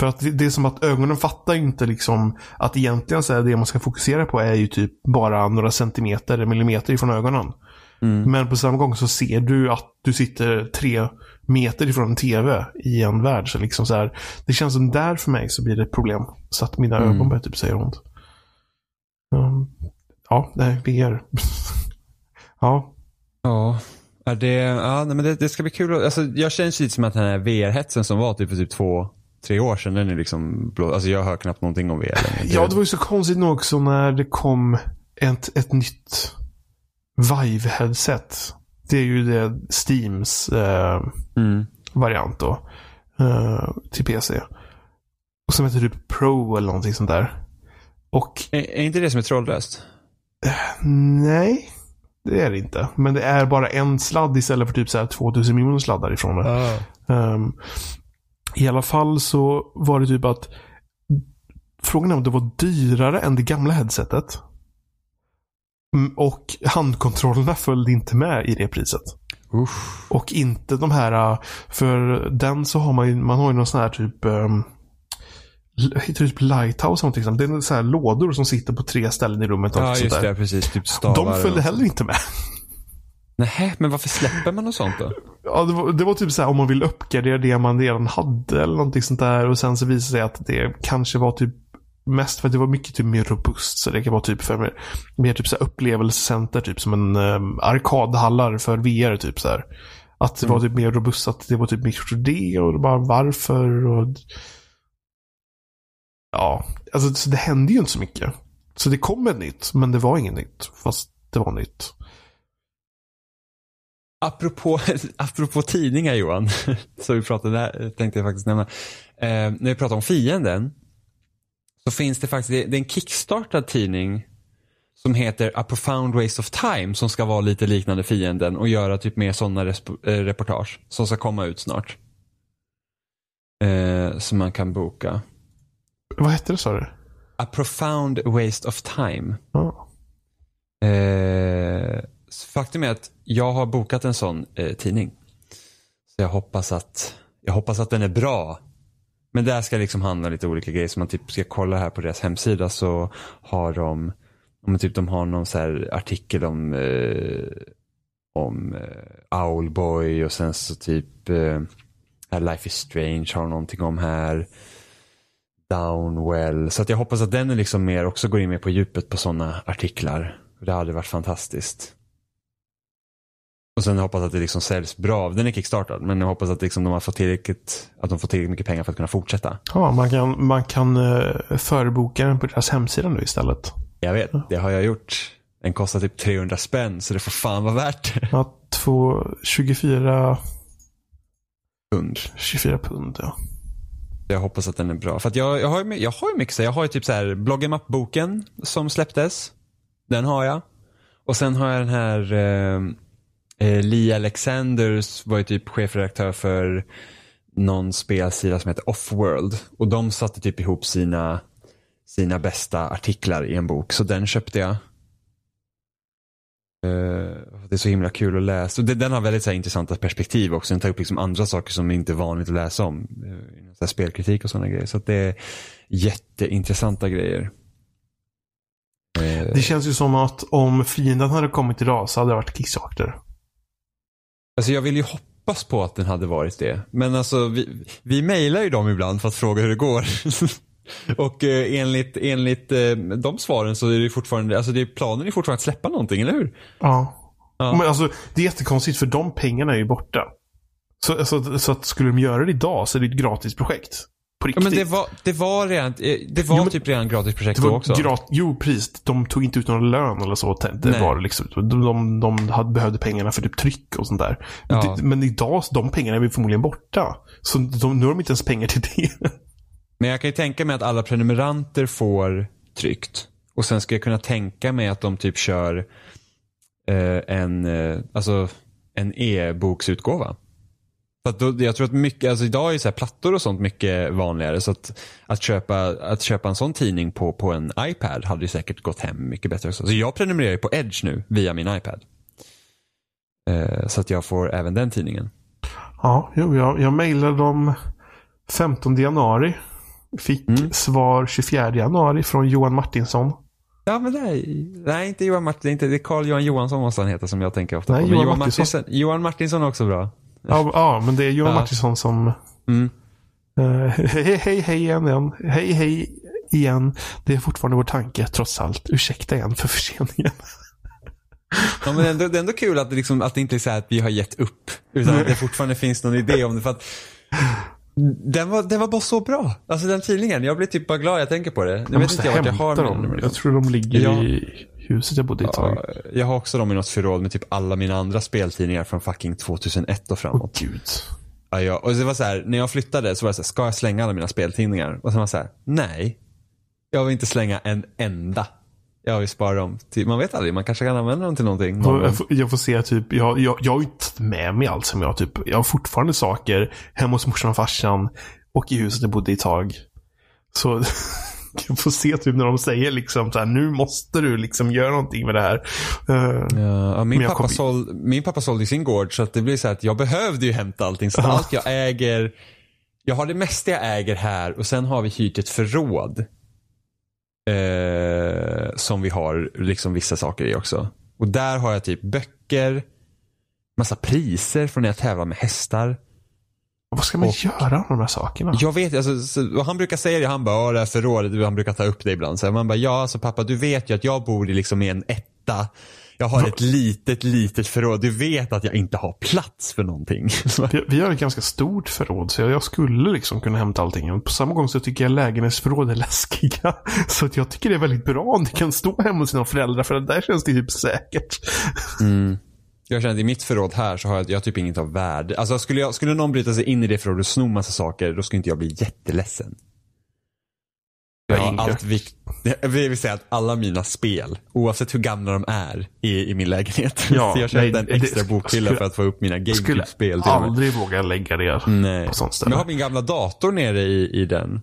för att det, det är som att ögonen fattar inte liksom att egentligen så är det man ska fokusera på är ju typ bara några centimeter, eller millimeter ifrån ögonen. Mm. Men på samma gång så ser du att du sitter tre meter ifrån en tv i en värld. Så liksom så här, det känns som där för mig så blir det ett problem. Så att mina Mm. ögon börjar typ säga ont. Um, ja, nej, VR. ja, Ja. Är det, ja, nej, men det, det ska bli kul. Alltså, jag känns lite som att den här VR-hetsen som var typ för typ två, tre år sedan, den är liksom blå. Alltså jag hör knappt någonting om VR längre. ja, det var ju så konstigt nog också när det kom ett, ett nytt Vive-headset. Det är ju det Steams eh, Mm. variant då. eh, till PC. Och som heter typ Pro eller någonting sånt där. Och Är, är inte det som är trådlöst? nej, det är det inte. Men det är bara en sladd istället för typ så här 2000 miljoner sladdar ifrån det. Ehm, I alla fall så var det typ att frågan är om det var dyrare än det gamla headsetet. Mm, Och handkontrollerna följde inte med i det priset. Usch. Och inte de här, för den så har man ju, man har ju någon sån här typ um, Det typ Lighthouse någonting. Det är så här lådor som sitter på tre ställen i rummet. och Ja, sånt just där. det. Precis. Typ stavar. De följde heller inte med. Nej, men varför släpper man något sånt då? Ja, det, var, det var typ så här om man vill uppgradera det man redan hade eller någonting sånt där. Och sen så visade det sig att det kanske var typ mest för att det var mycket typ mer robust. Så det kan vara typ för mer, mer typ så här upplevelsecenter. Typ som en um, arkadhallar för VR typ så här. Att det var typ mer robust. Att det var typ micro 3D och bara varför. Och... Ja, alltså så det hände ju inte så mycket. Så det kom ett nytt, men det var inget nytt. Fast det var nytt. Apropå, apropå tidningar Johan, så vi pratade där, tänkte jag faktiskt nämna. Eh, när vi pratar om fienden, så finns det faktiskt, det, det är en kickstartad tidning som heter A Profound Waste of Time som ska vara lite liknande fienden och göra typ mer sådana eh, reportage som ska komma ut snart. Eh, som man kan boka. Vad hette det sa du? A Profound Waste of Time. Ja. Eh, faktum är att jag har bokat en sån eh, tidning. Så jag hoppas att jag hoppas att den är bra. Men där ska liksom handla lite olika grejer. Så man typ ska kolla här på deras hemsida så har de om typ de har någon så här artikel om eh, om eh, Owlboy och sen så typ eh, Life is Strange har någonting om här. Downwell. Så att jag hoppas att den är liksom mer, också går in mer på djupet på sådana artiklar. Det hade varit fantastiskt. Och sen hoppas att det liksom säljs bra. Den är kickstartad, men jag hoppas att liksom de har fått tillräckligt, att de får tillräckligt mycket pengar för att kunna fortsätta. Ja, man kan, man kan uh, förboka den på deras hemsida nu istället. Jag vet, det har jag gjort. Den kostar typ 300 spänn, så det får fan vara värt det. Ja, två, 24 Pund. 24 pund, ja. Jag hoppas att den är bra. För att jag, jag har ju jag har ju mycket så Jag har ju typ så här Bloggemap-boken som släpptes. Den har jag. Och sen har jag den här eh, eh Lee Alexanders var ju typ chefredaktör för någon spelsida som heter Offworld. Och de satte typ ihop sina, sina bästa artiklar i en bok. Så den köpte jag. Uh, det är så himla kul att läsa. Och det, den har väldigt så här, intressanta perspektiv också. Den tar upp liksom andra saker som inte är vanligt att läsa om. Uh, så här, spelkritik och sådana grejer. Så det är jätteintressanta grejer. Uh, det känns ju som att om fienden hade kommit idag så hade det varit Kickstarter. Alltså jag vill ju hoppas på att den hade varit det. Men alltså vi, vi mejlar ju dem ibland för att fråga hur det går. Och eh, enligt, enligt eh, de svaren så är det fortfarande, alltså det, planen är fortfarande att släppa någonting, eller hur? Ja. ja. Men alltså det är jättekonstigt för de pengarna är ju borta. Så, alltså, så att skulle de göra det idag så är det ett gratisprojekt. På riktigt. Ja, men det var, det var redan, eh, det var jo, typ redan gratisprojekt då också. Grat, jo, precis. De tog inte ut någon lön eller så. Det Nej. var liksom, de, de, de hade, behövde pengarna för typ tryck och sånt där. Ja. Det, men idag, de pengarna är förmodligen borta. Så de, nu har de inte ens pengar till det. Men jag kan ju tänka mig att alla prenumeranter får tryckt. Och sen ska jag kunna tänka mig att de typ kör eh, en, eh, alltså, en e-boksutgåva. För då, jag tror att mycket, alltså idag är så här plattor och sånt mycket vanligare. Så att, att, köpa, att köpa en sån tidning på, på en iPad hade ju säkert gått hem mycket bättre också. Så jag prenumererar ju på Edge nu via min iPad. Eh, så att jag får även den tidningen. Ja, jo, jag, jag mejlade dem 15 januari. Fick mm. svar 24 januari från Johan Martinsson. Ja, men det är, nej, inte Johan Martinsson, inte, det är Carl Johan Johansson måste han heta som jag tänker ofta nej, på. Men Johan, Johan Martinsson. Johan Martinsson är också bra. Ja, ja men det är Johan ja. Martinsson som... Mm. Uh, hej, hej, hej igen, igen. Hej, hej igen. Det är fortfarande vår tanke, trots allt. Ursäkta igen för förseningen. Ja, men ändå, det är ändå kul att det, liksom, att det inte är så att vi har gett upp. Utan att det fortfarande finns någon idé om det. För att den var, den var bara så bra. Alltså den tidningen. Jag blir typ bara glad jag tänker på det. Jag, jag vet inte vart jag har dem. Jag tror de ligger ja. i huset jag bodde i ett tag. Ja, jag har också dem i något förråd med typ alla mina andra speltidningar från fucking 2001 och framåt. Åh gud. Ja, ja. Och det var så här, när jag flyttade så var det så här, ska jag slänga alla mina speltidningar? Och sen var det så här, nej. Jag vill inte slänga en enda. Jag vill spara dem. Till, man vet aldrig, man kanske kan använda dem till någonting. Jag får, jag får se typ, jag, jag, jag har ju inte med mig allt som jag typ, jag har fortfarande saker hemma hos morsan och farsan och i huset jag bodde i tag. Så jag får se typ när de säger liksom så här, nu måste du liksom göra någonting med det här. Uh, ja, min, pappa kom... såld, min pappa sålde sin gård så att det blir så att jag behövde ju hämta allting. Så allt jag äger, jag har det mesta jag äger här och sen har vi hyrt ett förråd. Eh, som vi har liksom vissa saker i också. Och där har jag typ böcker, massa priser från när jag tävlar med hästar. Vad ska man och, göra med de här sakerna? Jag vet, alltså, så, han brukar säga det, han bara, det här förrådet, han brukar ta upp det ibland. Så man bara, ja alltså pappa du vet ju att jag bor i liksom i en etta jag har ett litet, litet förråd. Du vet att jag inte har plats för någonting. vi, vi har ett ganska stort förråd så jag, skulle liksom kunna hämta allting. Men på samma gång så tycker jag lägenhetsförråd är läskiga. Så att jag tycker det är väldigt bra om det kan stå hemma hos sina föräldrar för där känns det typ säkert. Mm. Jag känner att i mitt förråd här så har jag, jag typ inget av värde. Alltså skulle, jag, skulle någon bryta sig in i det förrådet och sno massa saker, då skulle inte jag bli jätteledsen. Jag har allt vikt, jag vill säga att alla mina spel, oavsett hur gamla de är, är i min lägenhet. Ja, så jag köpte en extra bokhylla för att få upp mina GameCube-spel. Jag skulle aldrig våga lägga det nej. på sånt ställe. Men jag har min gamla dator nere i, i den.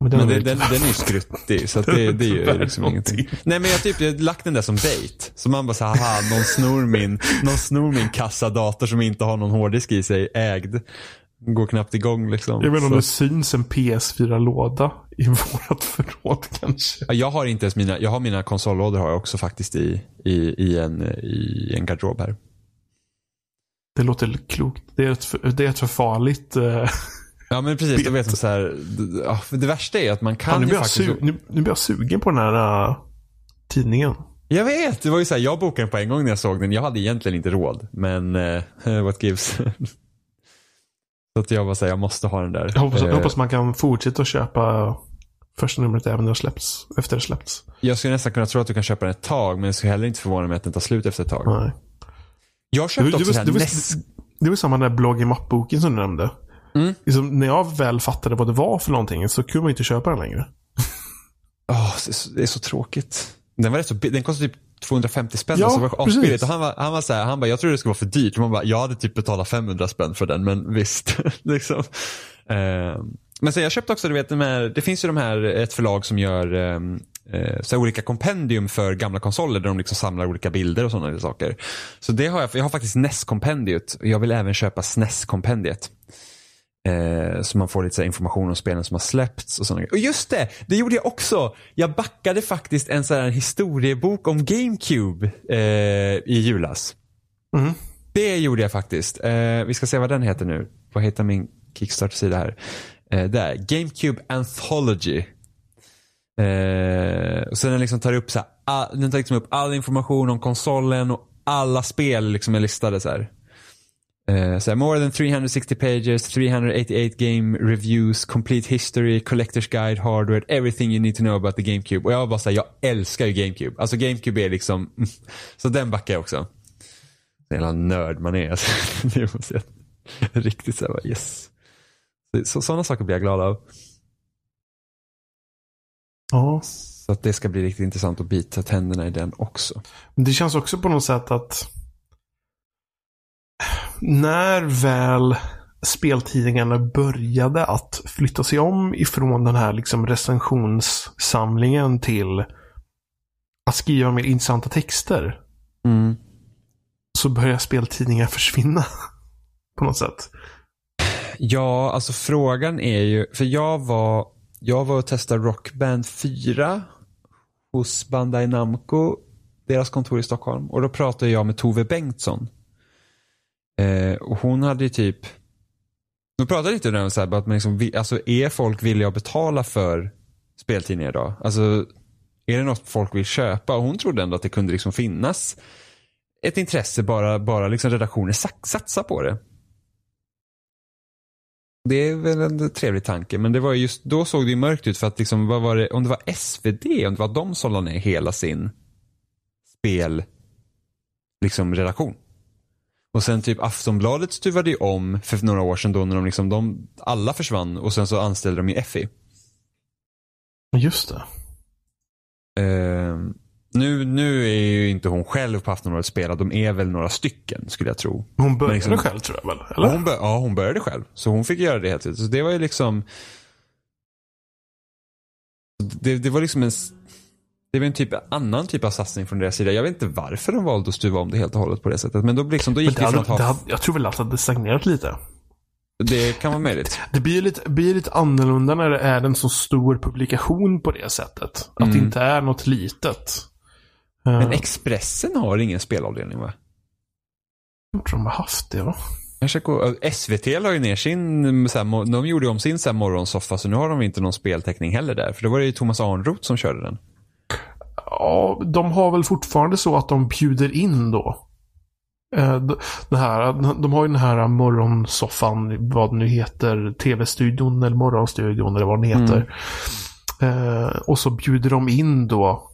Men den, men den, den, den är ju skruttig så det, det är ju liksom ingenting. Nej men jag typ jag lagt den där som bait. Så man bara såhär, haha, någon snor min, någon snor min kassadator som inte har någon hårddisk i sig, ägd. Går knappt igång liksom. Jag inte om det syns en PS4-låda i vårat förråd kanske. Jag har inte ens mina, jag har mina konsollådor har jag också faktiskt i, i, i, en, i en garderob här. Det låter klokt. Det är ett, det är ett för farligt uh, Ja men precis, då vet man så här, det, det värsta är att man kan ja, nu ju faktiskt... nu, nu blir jag sugen på den här uh, tidningen. Jag vet, det var ju så här, jag bokade den på en gång när jag såg den. Jag hade egentligen inte råd, men uh, what gives. Så att jag var såhär, jag måste ha den där. Jag hoppas, jag Eh, hoppas man kan fortsätta att köpa första numret även när det släppts, efter det släppts. Jag skulle nästan kunna tro att du kan köpa den ett tag, men jag skulle heller inte förvåna mig att den tar slut efter ett tag. Nej. Jag Det, köpte det, också det, var, NES. det var samma där blogg i mappboken som du nämnde. Mm. Liksom, när jag väl fattade vad det var för någonting så kunde man inte köpa den längre. Åh, det, är så, det är så tråkigt. Den var rätt så Den kostade typ 250 spänn. Ja, alltså, var precis. Och han var, han var så här, han bara, jag trodde det skulle vara för dyrt. Man bara, jag hade typ betalat 500 spänn för den, men visst. liksom. Eh, men sen jag köpte också, du vet, de här, det finns ju de här, ett förlag som gör ehm, eh, så olika kompendium för gamla konsoler där de liksom samlar olika bilder och sådana saker. Så det har jag, jag har faktiskt NES-kompendiet och jag vill även köpa SNES-kompendiet. Eh, så man får lite information om spelen som har släppts och sådana. Och just det, det gjorde jag också. Jag backade faktiskt en sån här historiebok om GameCube eh, i julas. Mm. Det gjorde jag faktiskt. Eh, vi ska se vad den heter nu. Vad heter min Kickstarter-sida här? Eh, där, GameCube Anthology. Eh, så den liksom tar upp så här, all, den tar liksom upp all information om konsolen och alla spel liksom är listade så här. Eh, så här, more than 360 pages, 388 game reviews, complete history, collector's guide, hardware, everything you need to know about the GameCube. Och jag var bara såhär, jag älskar ju GameCube. Alltså GameCube är liksom, så den backar jag också. Så jävla nörd man är. Alltså. Det måste jag, riktigt såhär, yes. Så, sådana saker blir jag glad av. Ja. Så att det ska bli riktigt intressant att bita tänderna i den också. Men det känns också på något sätt att när väl speltidningarna började att flytta sig om ifrån den här liksom recensionssamlingen till att skriva mer intressanta texter Mm. så börjar speltidningar försvinna. på något sätt. Ja, alltså frågan är ju, för jag var, jag var och testade Rockband 4 hos Bandai Namco, deras kontor i Stockholm. Och då pratade jag med Tove Bengtsson. Eh, och hon hade ju typ, då pratade lite om så här, att man liksom, alltså är folk villiga att betala för speltidningar idag? Alltså, är det något folk vill köpa? Och hon trodde ändå att det kunde liksom finnas ett intresse, bara, bara liksom redaktioner satsa på det. Det är väl en trevlig tanke, men det var just då såg det ju mörkt ut för att liksom, vad var det, om det var SvD, om det var de som la ner hela sin spel, liksom redaktion. Och sen typ Aftonbladet stuvade ju om för några år sedan då när de liksom, de, alla försvann och sen så anställde de ju Effie. Just det. Ehm, nu, nu är ju inte hon själv på Aftonbladet spelad, de är väl några stycken skulle jag tro. Hon började liksom- själv tror jag väl? Eller? hon, bör, ja, hon började själv. Så hon fick göra det helt enkelt. Så det var ju liksom... Det, det var liksom en... Det var en typ, annan typ av satsning från deras sida. Jag vet inte varför de valde att stuva om det helt och hållet på det sättet. Men då, liksom, då Men gick det det från hade, att det ha... hade, jag tror väl att det stagnerat lite. Det kan vara möjligt. Det blir lite, blir lite annorlunda när det är en så stor publikation på det sättet. Att det Mm. inte är något litet. Men Uh, Expressen har ingen spelavdelning va? jag tror de har haft det va? SVT la ju ner sin, så här, de gjorde om sin så morgonsoffa så nu har de inte någon speltäckning heller där. För då var det ju Thomas Arnroth som körde den. Ja, de har väl fortfarande så att de bjuder in då. Eh, d- Det här, de har ju den här morgonsoffan, vad den nu heter, TV-studion eller morgonstudion eller vad den heter. Eh, och så bjuder de in då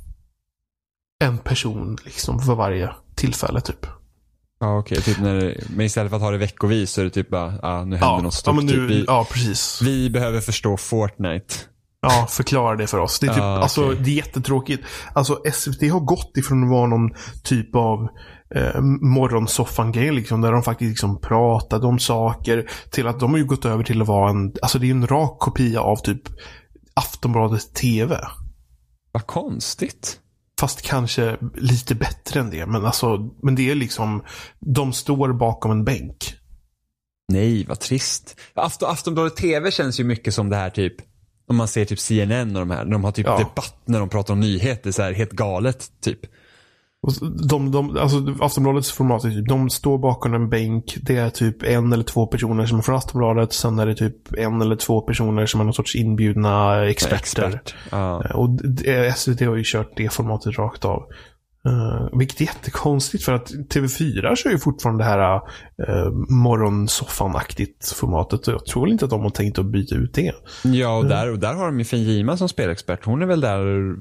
en person liksom för varje tillfälle typ. Ja okej, typ när, men istället för att ha det veckovis så är det typ bara, ah, nu händer något ja, stort. men nu, typ. vi, ja, precis. vi behöver förstå Fortnite. Ja, förklara det för oss. Det är, typ, Ah, okej. alltså, det är jättetråkigt. Alltså SVT har gått ifrån att vara någon typ av eh, morgonsoffan-grej liksom, där de faktiskt liksom pratade om saker till att de har ju gått över till att vara en, alltså det är en rak kopia av typ Aftonbladet TV. Vad konstigt. Fast kanske lite bättre än det. Men alltså, men det är liksom, de står bakom en bänk. Nej, vad trist. Afton, Aftonbladet TV känns ju mycket som det här typ, om man ser typ CNN och de här, de har typ Ja. debatt när de pratar om nyheter, så här helt galet typ. Och De, de, alltså Aftonbladets format är typ, de står bakom en bänk. Det är typ en eller två personer som är från Aftonbladet. Sen är det typ en eller två personer som är någon sorts inbjudna experter. Expert. Ja. Och det- SVT har ju kört det formatet rakt av. Uh, vilket är jättekonstigt för att TV4 kör ju fortfarande det här uh, morgonsoffan-aktigt formatet. Och jag tror inte att de har tänkt att byta ut det. Ja, och där, och där har de ju Finn som spelexpert. Hon är väl där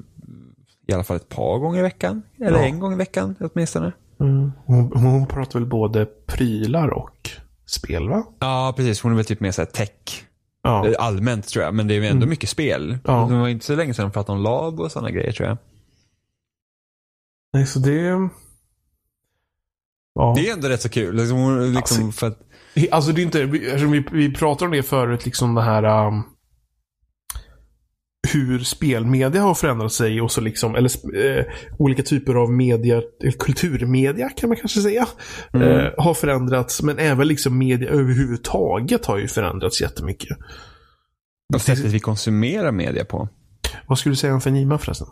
i alla fall ett par gånger i veckan. Eller ja. en gång i veckan åtminstone. Mm. Hon, hon pratar väl både prylar och spel va? Ja, precis. Hon är väl typ mer såhär tech. Ja. Eh, allmänt tror jag, men det är ju ändå mm. mycket spel. Ja. Det var inte så länge sedan de pratade om lag och sådana grejer tror jag. Nej, så det... Ja. Det är ändå rätt så kul. Liksom, liksom alltså, för att... alltså det är inte, vi, vi pratade om det förut, liksom det här um, hur spelmedia har förändrat sig och så liksom, eller eh, olika typer av media, kulturmedia kan man kanske säga, mm. eh, har förändrats. Men även liksom media överhuvudtaget har ju förändrats jättemycket. Och sättet vi konsumerar media på. Vad skulle du säga om Fenima förresten?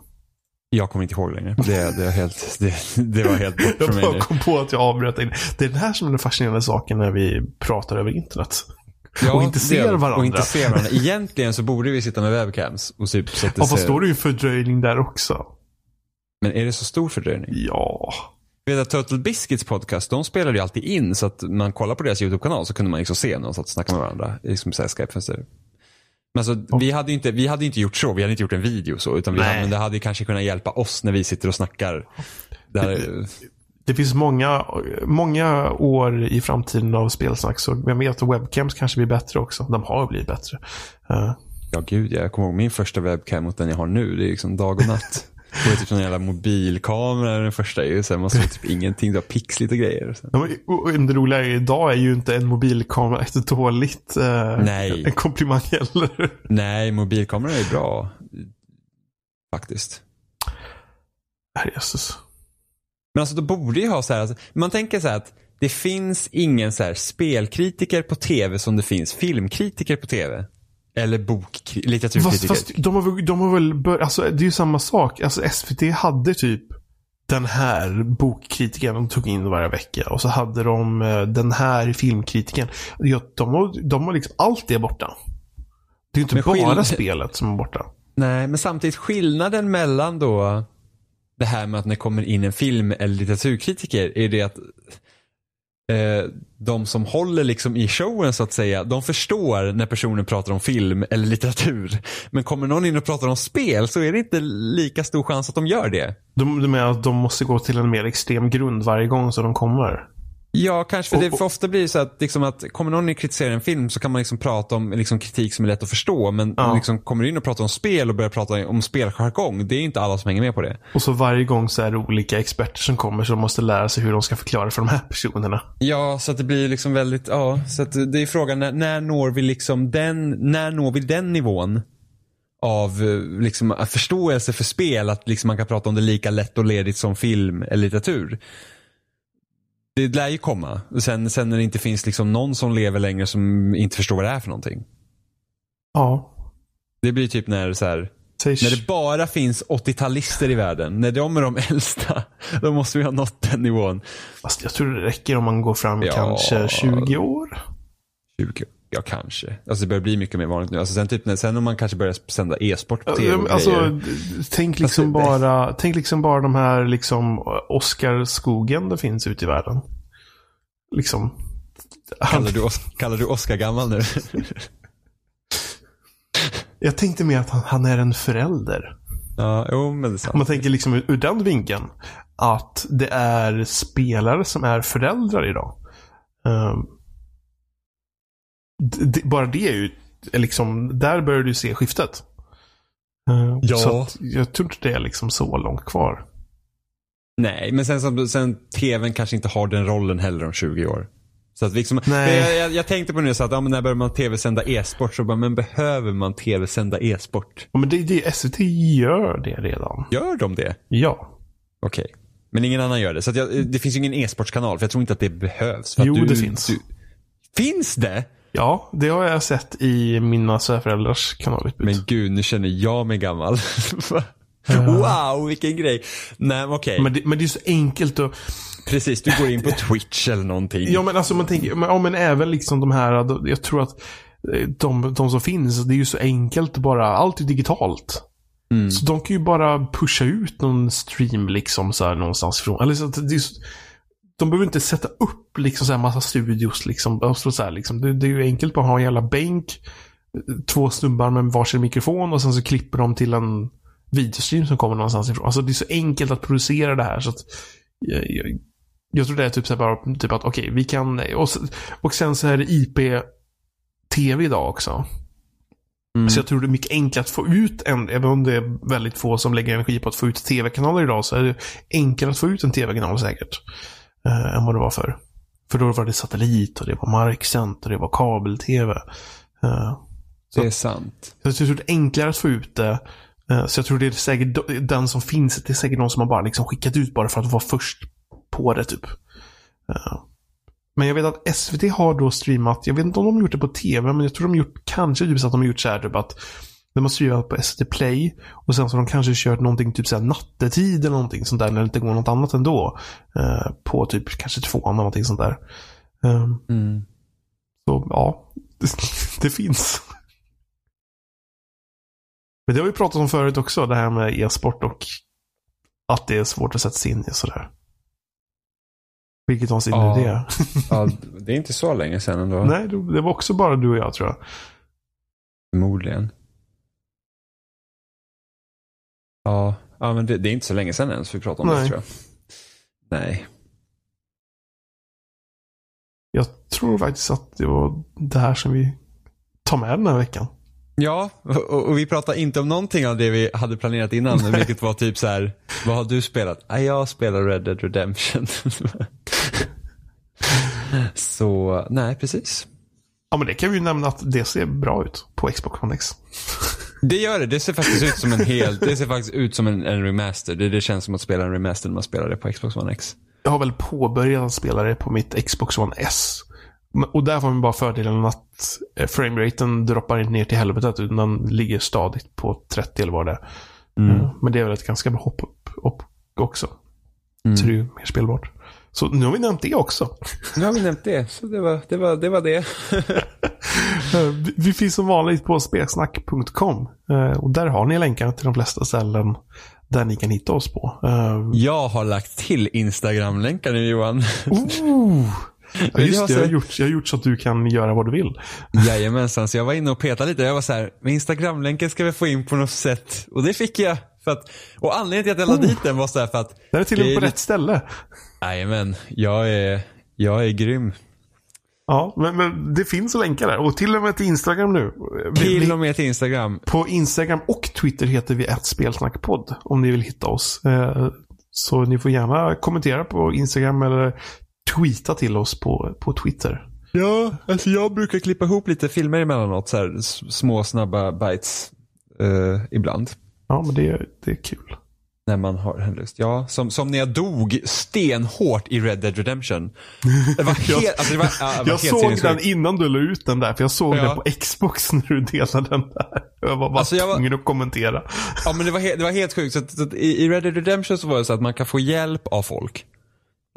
Jag kommer inte ihåg längre. Det, det, var, helt, det, det var helt bort från mig Jag kom på att jag avbröt dig. Det är den här som är den fascinerande saken när vi pratar över internet. Ja, och inte ser varandra. Och inte ser varandra. Egentligen så borde vi sitta med webcams. Och typ så att det ja, fast då är det ju fördröjning där också. Men är det så stor fördröjning? Ja. Vet att Total Biscuits podcast, de spelade ju alltid in så att man kollar på deras YouTube-kanal så kunde man liksom se någon satt och snacka med varandra. Liksom så Skype-fönster. Men alltså, vi, hade inte, vi hade inte gjort så, vi hade inte gjort en video så. Utan vi hade, men det hade kanske kunnat hjälpa oss när vi sitter och snackar. Där, det finns många, många år i framtiden av spelsnack. Så vem vet, webcams kanske blir bättre också. De har blivit bättre. Uh. Ja, gud Jag kommer ihåg min första webcam mot den jag har nu. Det är liksom dag och natt. Det var typ en jävla mobilkamera den första ju. Så man såg typ ingenting. Det var pixligt och grejer. Ja, men det roliga idag är ju inte en mobilkamera ett dåligt eh, Nej. en komplimang heller. Nej, mobilkamera är bra. Faktiskt. Herrejösses. Men alltså då borde ju ha så här, alltså, man tänker så här att det finns ingen så här spelkritiker på tv som det finns filmkritiker på tv. Eller boklitteraturkritiker. Fast, fast de, har, de har väl bör, alltså det är ju samma sak. Alltså SVT hade typ den här bokkritikern de tog in varje vecka. Och så hade de eh, den här filmkritiken. Ja, de har, de har liksom, allt det borta. Det är ju inte men bara skill... spelet som är borta. Nej, men samtidigt skillnaden mellan då det här med att när det kommer in en film eller litteraturkritiker är det att eh, de som håller liksom i showen så att säga, de förstår när personen pratar om film eller litteratur. Men kommer någon in och pratar om spel så är det inte lika stor chans att de gör det. Du, du menar att de måste gå till en mer extrem grund varje gång som de kommer? Ja, kanske. För, det, för ofta blir det så att, liksom att kommer någon kritiserar en film så kan man liksom prata om liksom kritik som är lätt att förstå. Men ja. liksom kommer du in och pratar om spel och börjar prata om speljargong, det är inte alla som hänger med på det. Och så varje gång så är det olika experter som kommer som måste lära sig hur de ska förklara för de här personerna. Ja, så att det blir liksom väldigt, ja, så att det är frågan när, när når vi liksom den, när når vi den nivån? av liksom, förståelse för spel, att liksom man kan prata om det lika lätt och ledigt som film eller litteratur det lär ju komma. Sen, sen när det inte finns liksom någon som lever längre som inte förstår vad det är för någonting. Ja. Det blir typ när så här, när det bara finns 80-talister i världen. När de är de äldsta. Då måste vi ha nått den nivån. Fast jag tror det räcker om man går fram ja, kanske 20 år. 20 Ja, kanske. Alltså det börjar bli mycket mer vanligt nu. Alltså sen, typ, sen om man kanske börjar sända e-sport på tv alltså, tänk liksom, alltså, bara, tänk liksom bara de här liksom Oscar-skogen det finns ute i världen. Liksom. Kallar du, kallar du Oscar gammal nu? Jag tänkte mer att han, han, är en förälder. Ja, jo men det är sant. Man tänker liksom ur, ur den vinkeln. Att det är spelare som är föräldrar idag. Um, bara det är ju liksom, där börjar du se skiftet. Uh, ja. Så jag tror inte det är liksom så långt kvar. Nej, men sen, sen tvn kanske inte har den rollen heller om 20 år. Så att liksom, jag, jag, jag, tänkte på nu så att, ja, när börjar man tv-sända e-sport? Så bara, men behöver man tv-sända e-sport? Ja, men det, det, SVT gör det redan. Gör de det? Ja. Okej. Okay. Men ingen annan gör det. Så jag, det finns ju ingen e-sportskanal för jag tror inte att det behövs. jo, du, det finns. Du, finns det? Ja, det har jag sett i mina svärföräldrars kanalutbud. Men gud, nu känner jag mig gammal. wow, vilken grej. Nej, okej. Okay. Men, det, men det är så enkelt att... Precis, du går in på Twitch eller någonting. Ja, men alltså man tänker, men, ja, men även liksom de här, jag tror att eh, de, de som finns, det är ju så enkelt bara, allt är digitalt. Mm. Så de kan ju bara pusha ut någon stream liksom så någonstans ifrån. Eller så det är, de behöver inte sätta upp liksom så här massa studios liksom. Så här, liksom. Det, det är ju enkelt bara att ha en jävla bänk, två snubbar med varsin mikrofon och sen så klipper de till en videostream som kommer någonstans ifrån. Alltså det är så enkelt att producera det här så att jag, jag, jag tror det är typ så bara typ att okej, vi kan och, och sen så är det IP-TV idag också. Mm. Så jag tror det är mycket enklare att få ut en, även om det är väldigt få som lägger energi på att få ut tv-kanaler idag, så är det enklare att få ut en tv-kanal säkert. Eh, än vad det var förr. För då var det satellit och det var marksänt och det var kabel-tv. Eh, Det är sant. så jag tror det är enklare att få ut det. Eh, Så jag tror det är säkert den som finns, det är säkert någon som har bara liksom skickat ut bara för att vara först på det typ. Eh, Men jag vet att SVT har då streamat, jag vet inte om de har gjort det på tv, men jag tror de har gjort, kanske typ så att de har gjort så här typ att de har streamat på SVT Play och sen så har de kanske kört någonting typ så här nattetid eller någonting sånt där när det inte går något annat ändå. Eh, På typ kanske tvåan eller någonting sånt där. Eh, Mm. så ja, det, det finns. Men det har vi pratat om förut också, det här med e-sport och att det är svårt att sätta sig in i sådär. Vilket avsnitt Ja. nu det är. Ja, det är inte så länge sedan ändå. Nej, det det var också bara du och jag tror jag. Förmodligen. Ja, ja men det, det är inte så länge sedan ens vi pratade om Nej. det tror jag. Nej. Jag tror faktiskt att det var det här som vi tar med den här veckan. Ja, och, och vi pratar inte om någonting av det vi hade planerat innan, vilket var typ så här, vad har du spelat? Ja, jag spelar Red Dead Redemption. så, nej precis. Ja, men det kan vi ju nämna att det ser bra ut på Xbox One X. Det gör det. Det ser faktiskt ut som en helt, det ser faktiskt ut som en, en remaster. Det, det känns som att spela en remaster när man spelar det på Xbox One X. Jag har väl påbörjat att spela det på mitt Xbox One S. Och där får man bara fördelen att eh, frameraten droppar inte ner till helvetet utan den ligger stadigt på 30 eller vad det är. Mm. Eh, Men det är väl ett ganska bra hopp upp, upp också. Mm. Så det är ju mer spelbart. Så nu har vi nämnt det också. Nu har vi nämnt det, så det var det. Var, det, var det. Vi- finns som vanligt på spelsnack.com. eh, Och där har ni länkar till de flesta ställen där ni kan hitta oss på. Eh, Jag har lagt till Instagram-länkar nu Johan. Oh! Ja, jag just det, jag har, gjort, jag har gjort så att du kan göra vad du vill. Jajamensan, så jag var inne och petade lite. Jag var så här, Instagram-länken ska vi få in på något sätt. Och det fick jag. För att, och anledningen till att jag la dit den var så här för att, Den är till och med på rätt ställe. Jajamän, jag är, jag är grym. Ja, men, men det finns länkar där. Och till och med till Instagram nu. Till och med till Instagram. På Instagram och Twitter heter vi ett spelsnackpodd. Om ni vill hitta oss. Eh, Så ni får gärna kommentera på Instagram eller tweeta till oss på, på Twitter. Ja, alltså jag brukar klippa ihop lite filmer emellanåt. Så här, små snabba bites. eh, ibland. Ja, men det, det är kul. När man har en lust. Ja, som, som när jag dog stenhårt i Red Dead Redemption. Det var helt, alltså det var, ja, det var Jag såg den innan du la ut den där. För jag såg Ja. den på Xbox när du delade den där. Jag var bara Alltså, jag var- tvungen att kommentera. Ja men det var, he- det var helt sjukt. Så att, så att i, Red Dead Redemption så var det så att man kan få hjälp av folk.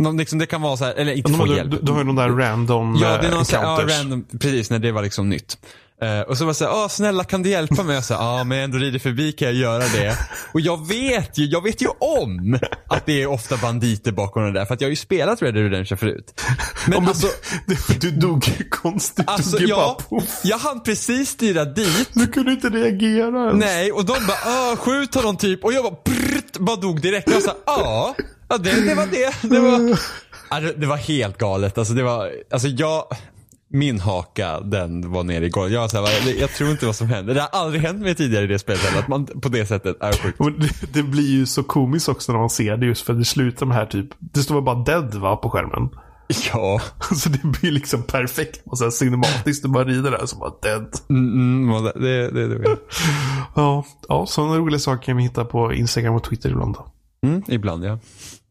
Någon, liksom, det kan vara så här, eller inte De, få du, hjälp. du, du har ju de där random Ja, det är eh, någon så här, ja, random, precis när det var liksom nytt. Eh, och så var det så här, "Åh, snälla kan du hjälpa mig? Jag sa, ja men jag ändå rider förbi kan jag göra det. Och jag vet ju, jag vet ju om att det är ofta banditer bakom det där. För att jag har ju spelat Red Dead Redemption förut. Men Ja, alltså, du, du dog ju konstigt. alltså du bara jag hann precis styra dit. Du kunde inte reagera ens. Nej, och de bara "Åh, skjut honom typ. Och jag bara brrrt, bara dog direkt. Jag sa ja, ja det, det var det. Det var, det, det var helt galet. Alltså det var, alltså jag, min haka den var nere i golvet. Jag, så här, jag, tror inte vad som hände. Det har aldrig hänt mig tidigare i det spelet heller, att man på det sättet är sjukt. Det, det blir ju så komiskt också när man ser det just för det slutar med här typ. Det står bara dead va på skärmen. Ja, Så det blir liksom perfekt och sen cinematiskt. Du bara rider där så bara dead. mm, mm, det, det, det, det. Ja, ja sådana roliga saker kan vi hitta på Instagram och Twitter ibland. Mm, ibland ja.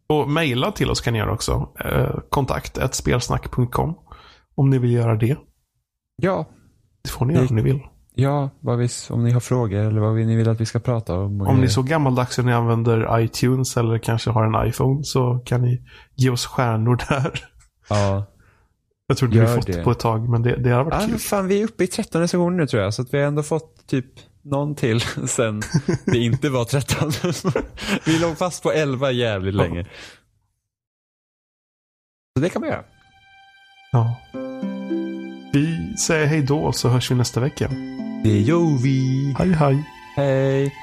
Och mejla till oss kan ni göra också. Eh, kontakt spelsnack.com Om ni vill göra det. Ja, Det får ni göra om ni vill. ja vad vi, om ni har frågor eller vad ni vill att vi ska prata om. Om ni är så gammaldags att ni använder iTunes eller kanske har en iPhone så kan ni ge oss stjärnor där. Ja. Jag tror inte vi fått det. på ett tag men det, det har varit Ja, kul. fan, vi är uppe i 13 recensioner nu tror jag. Så att vi har ändå fått typ någon till sen det inte var 13. vi låg fast på 11 jävligt länge. Så det kan man göra. Ja. Säger hej då så hörs vi nästa vecka. Det gör vi. Hej hej. Hej.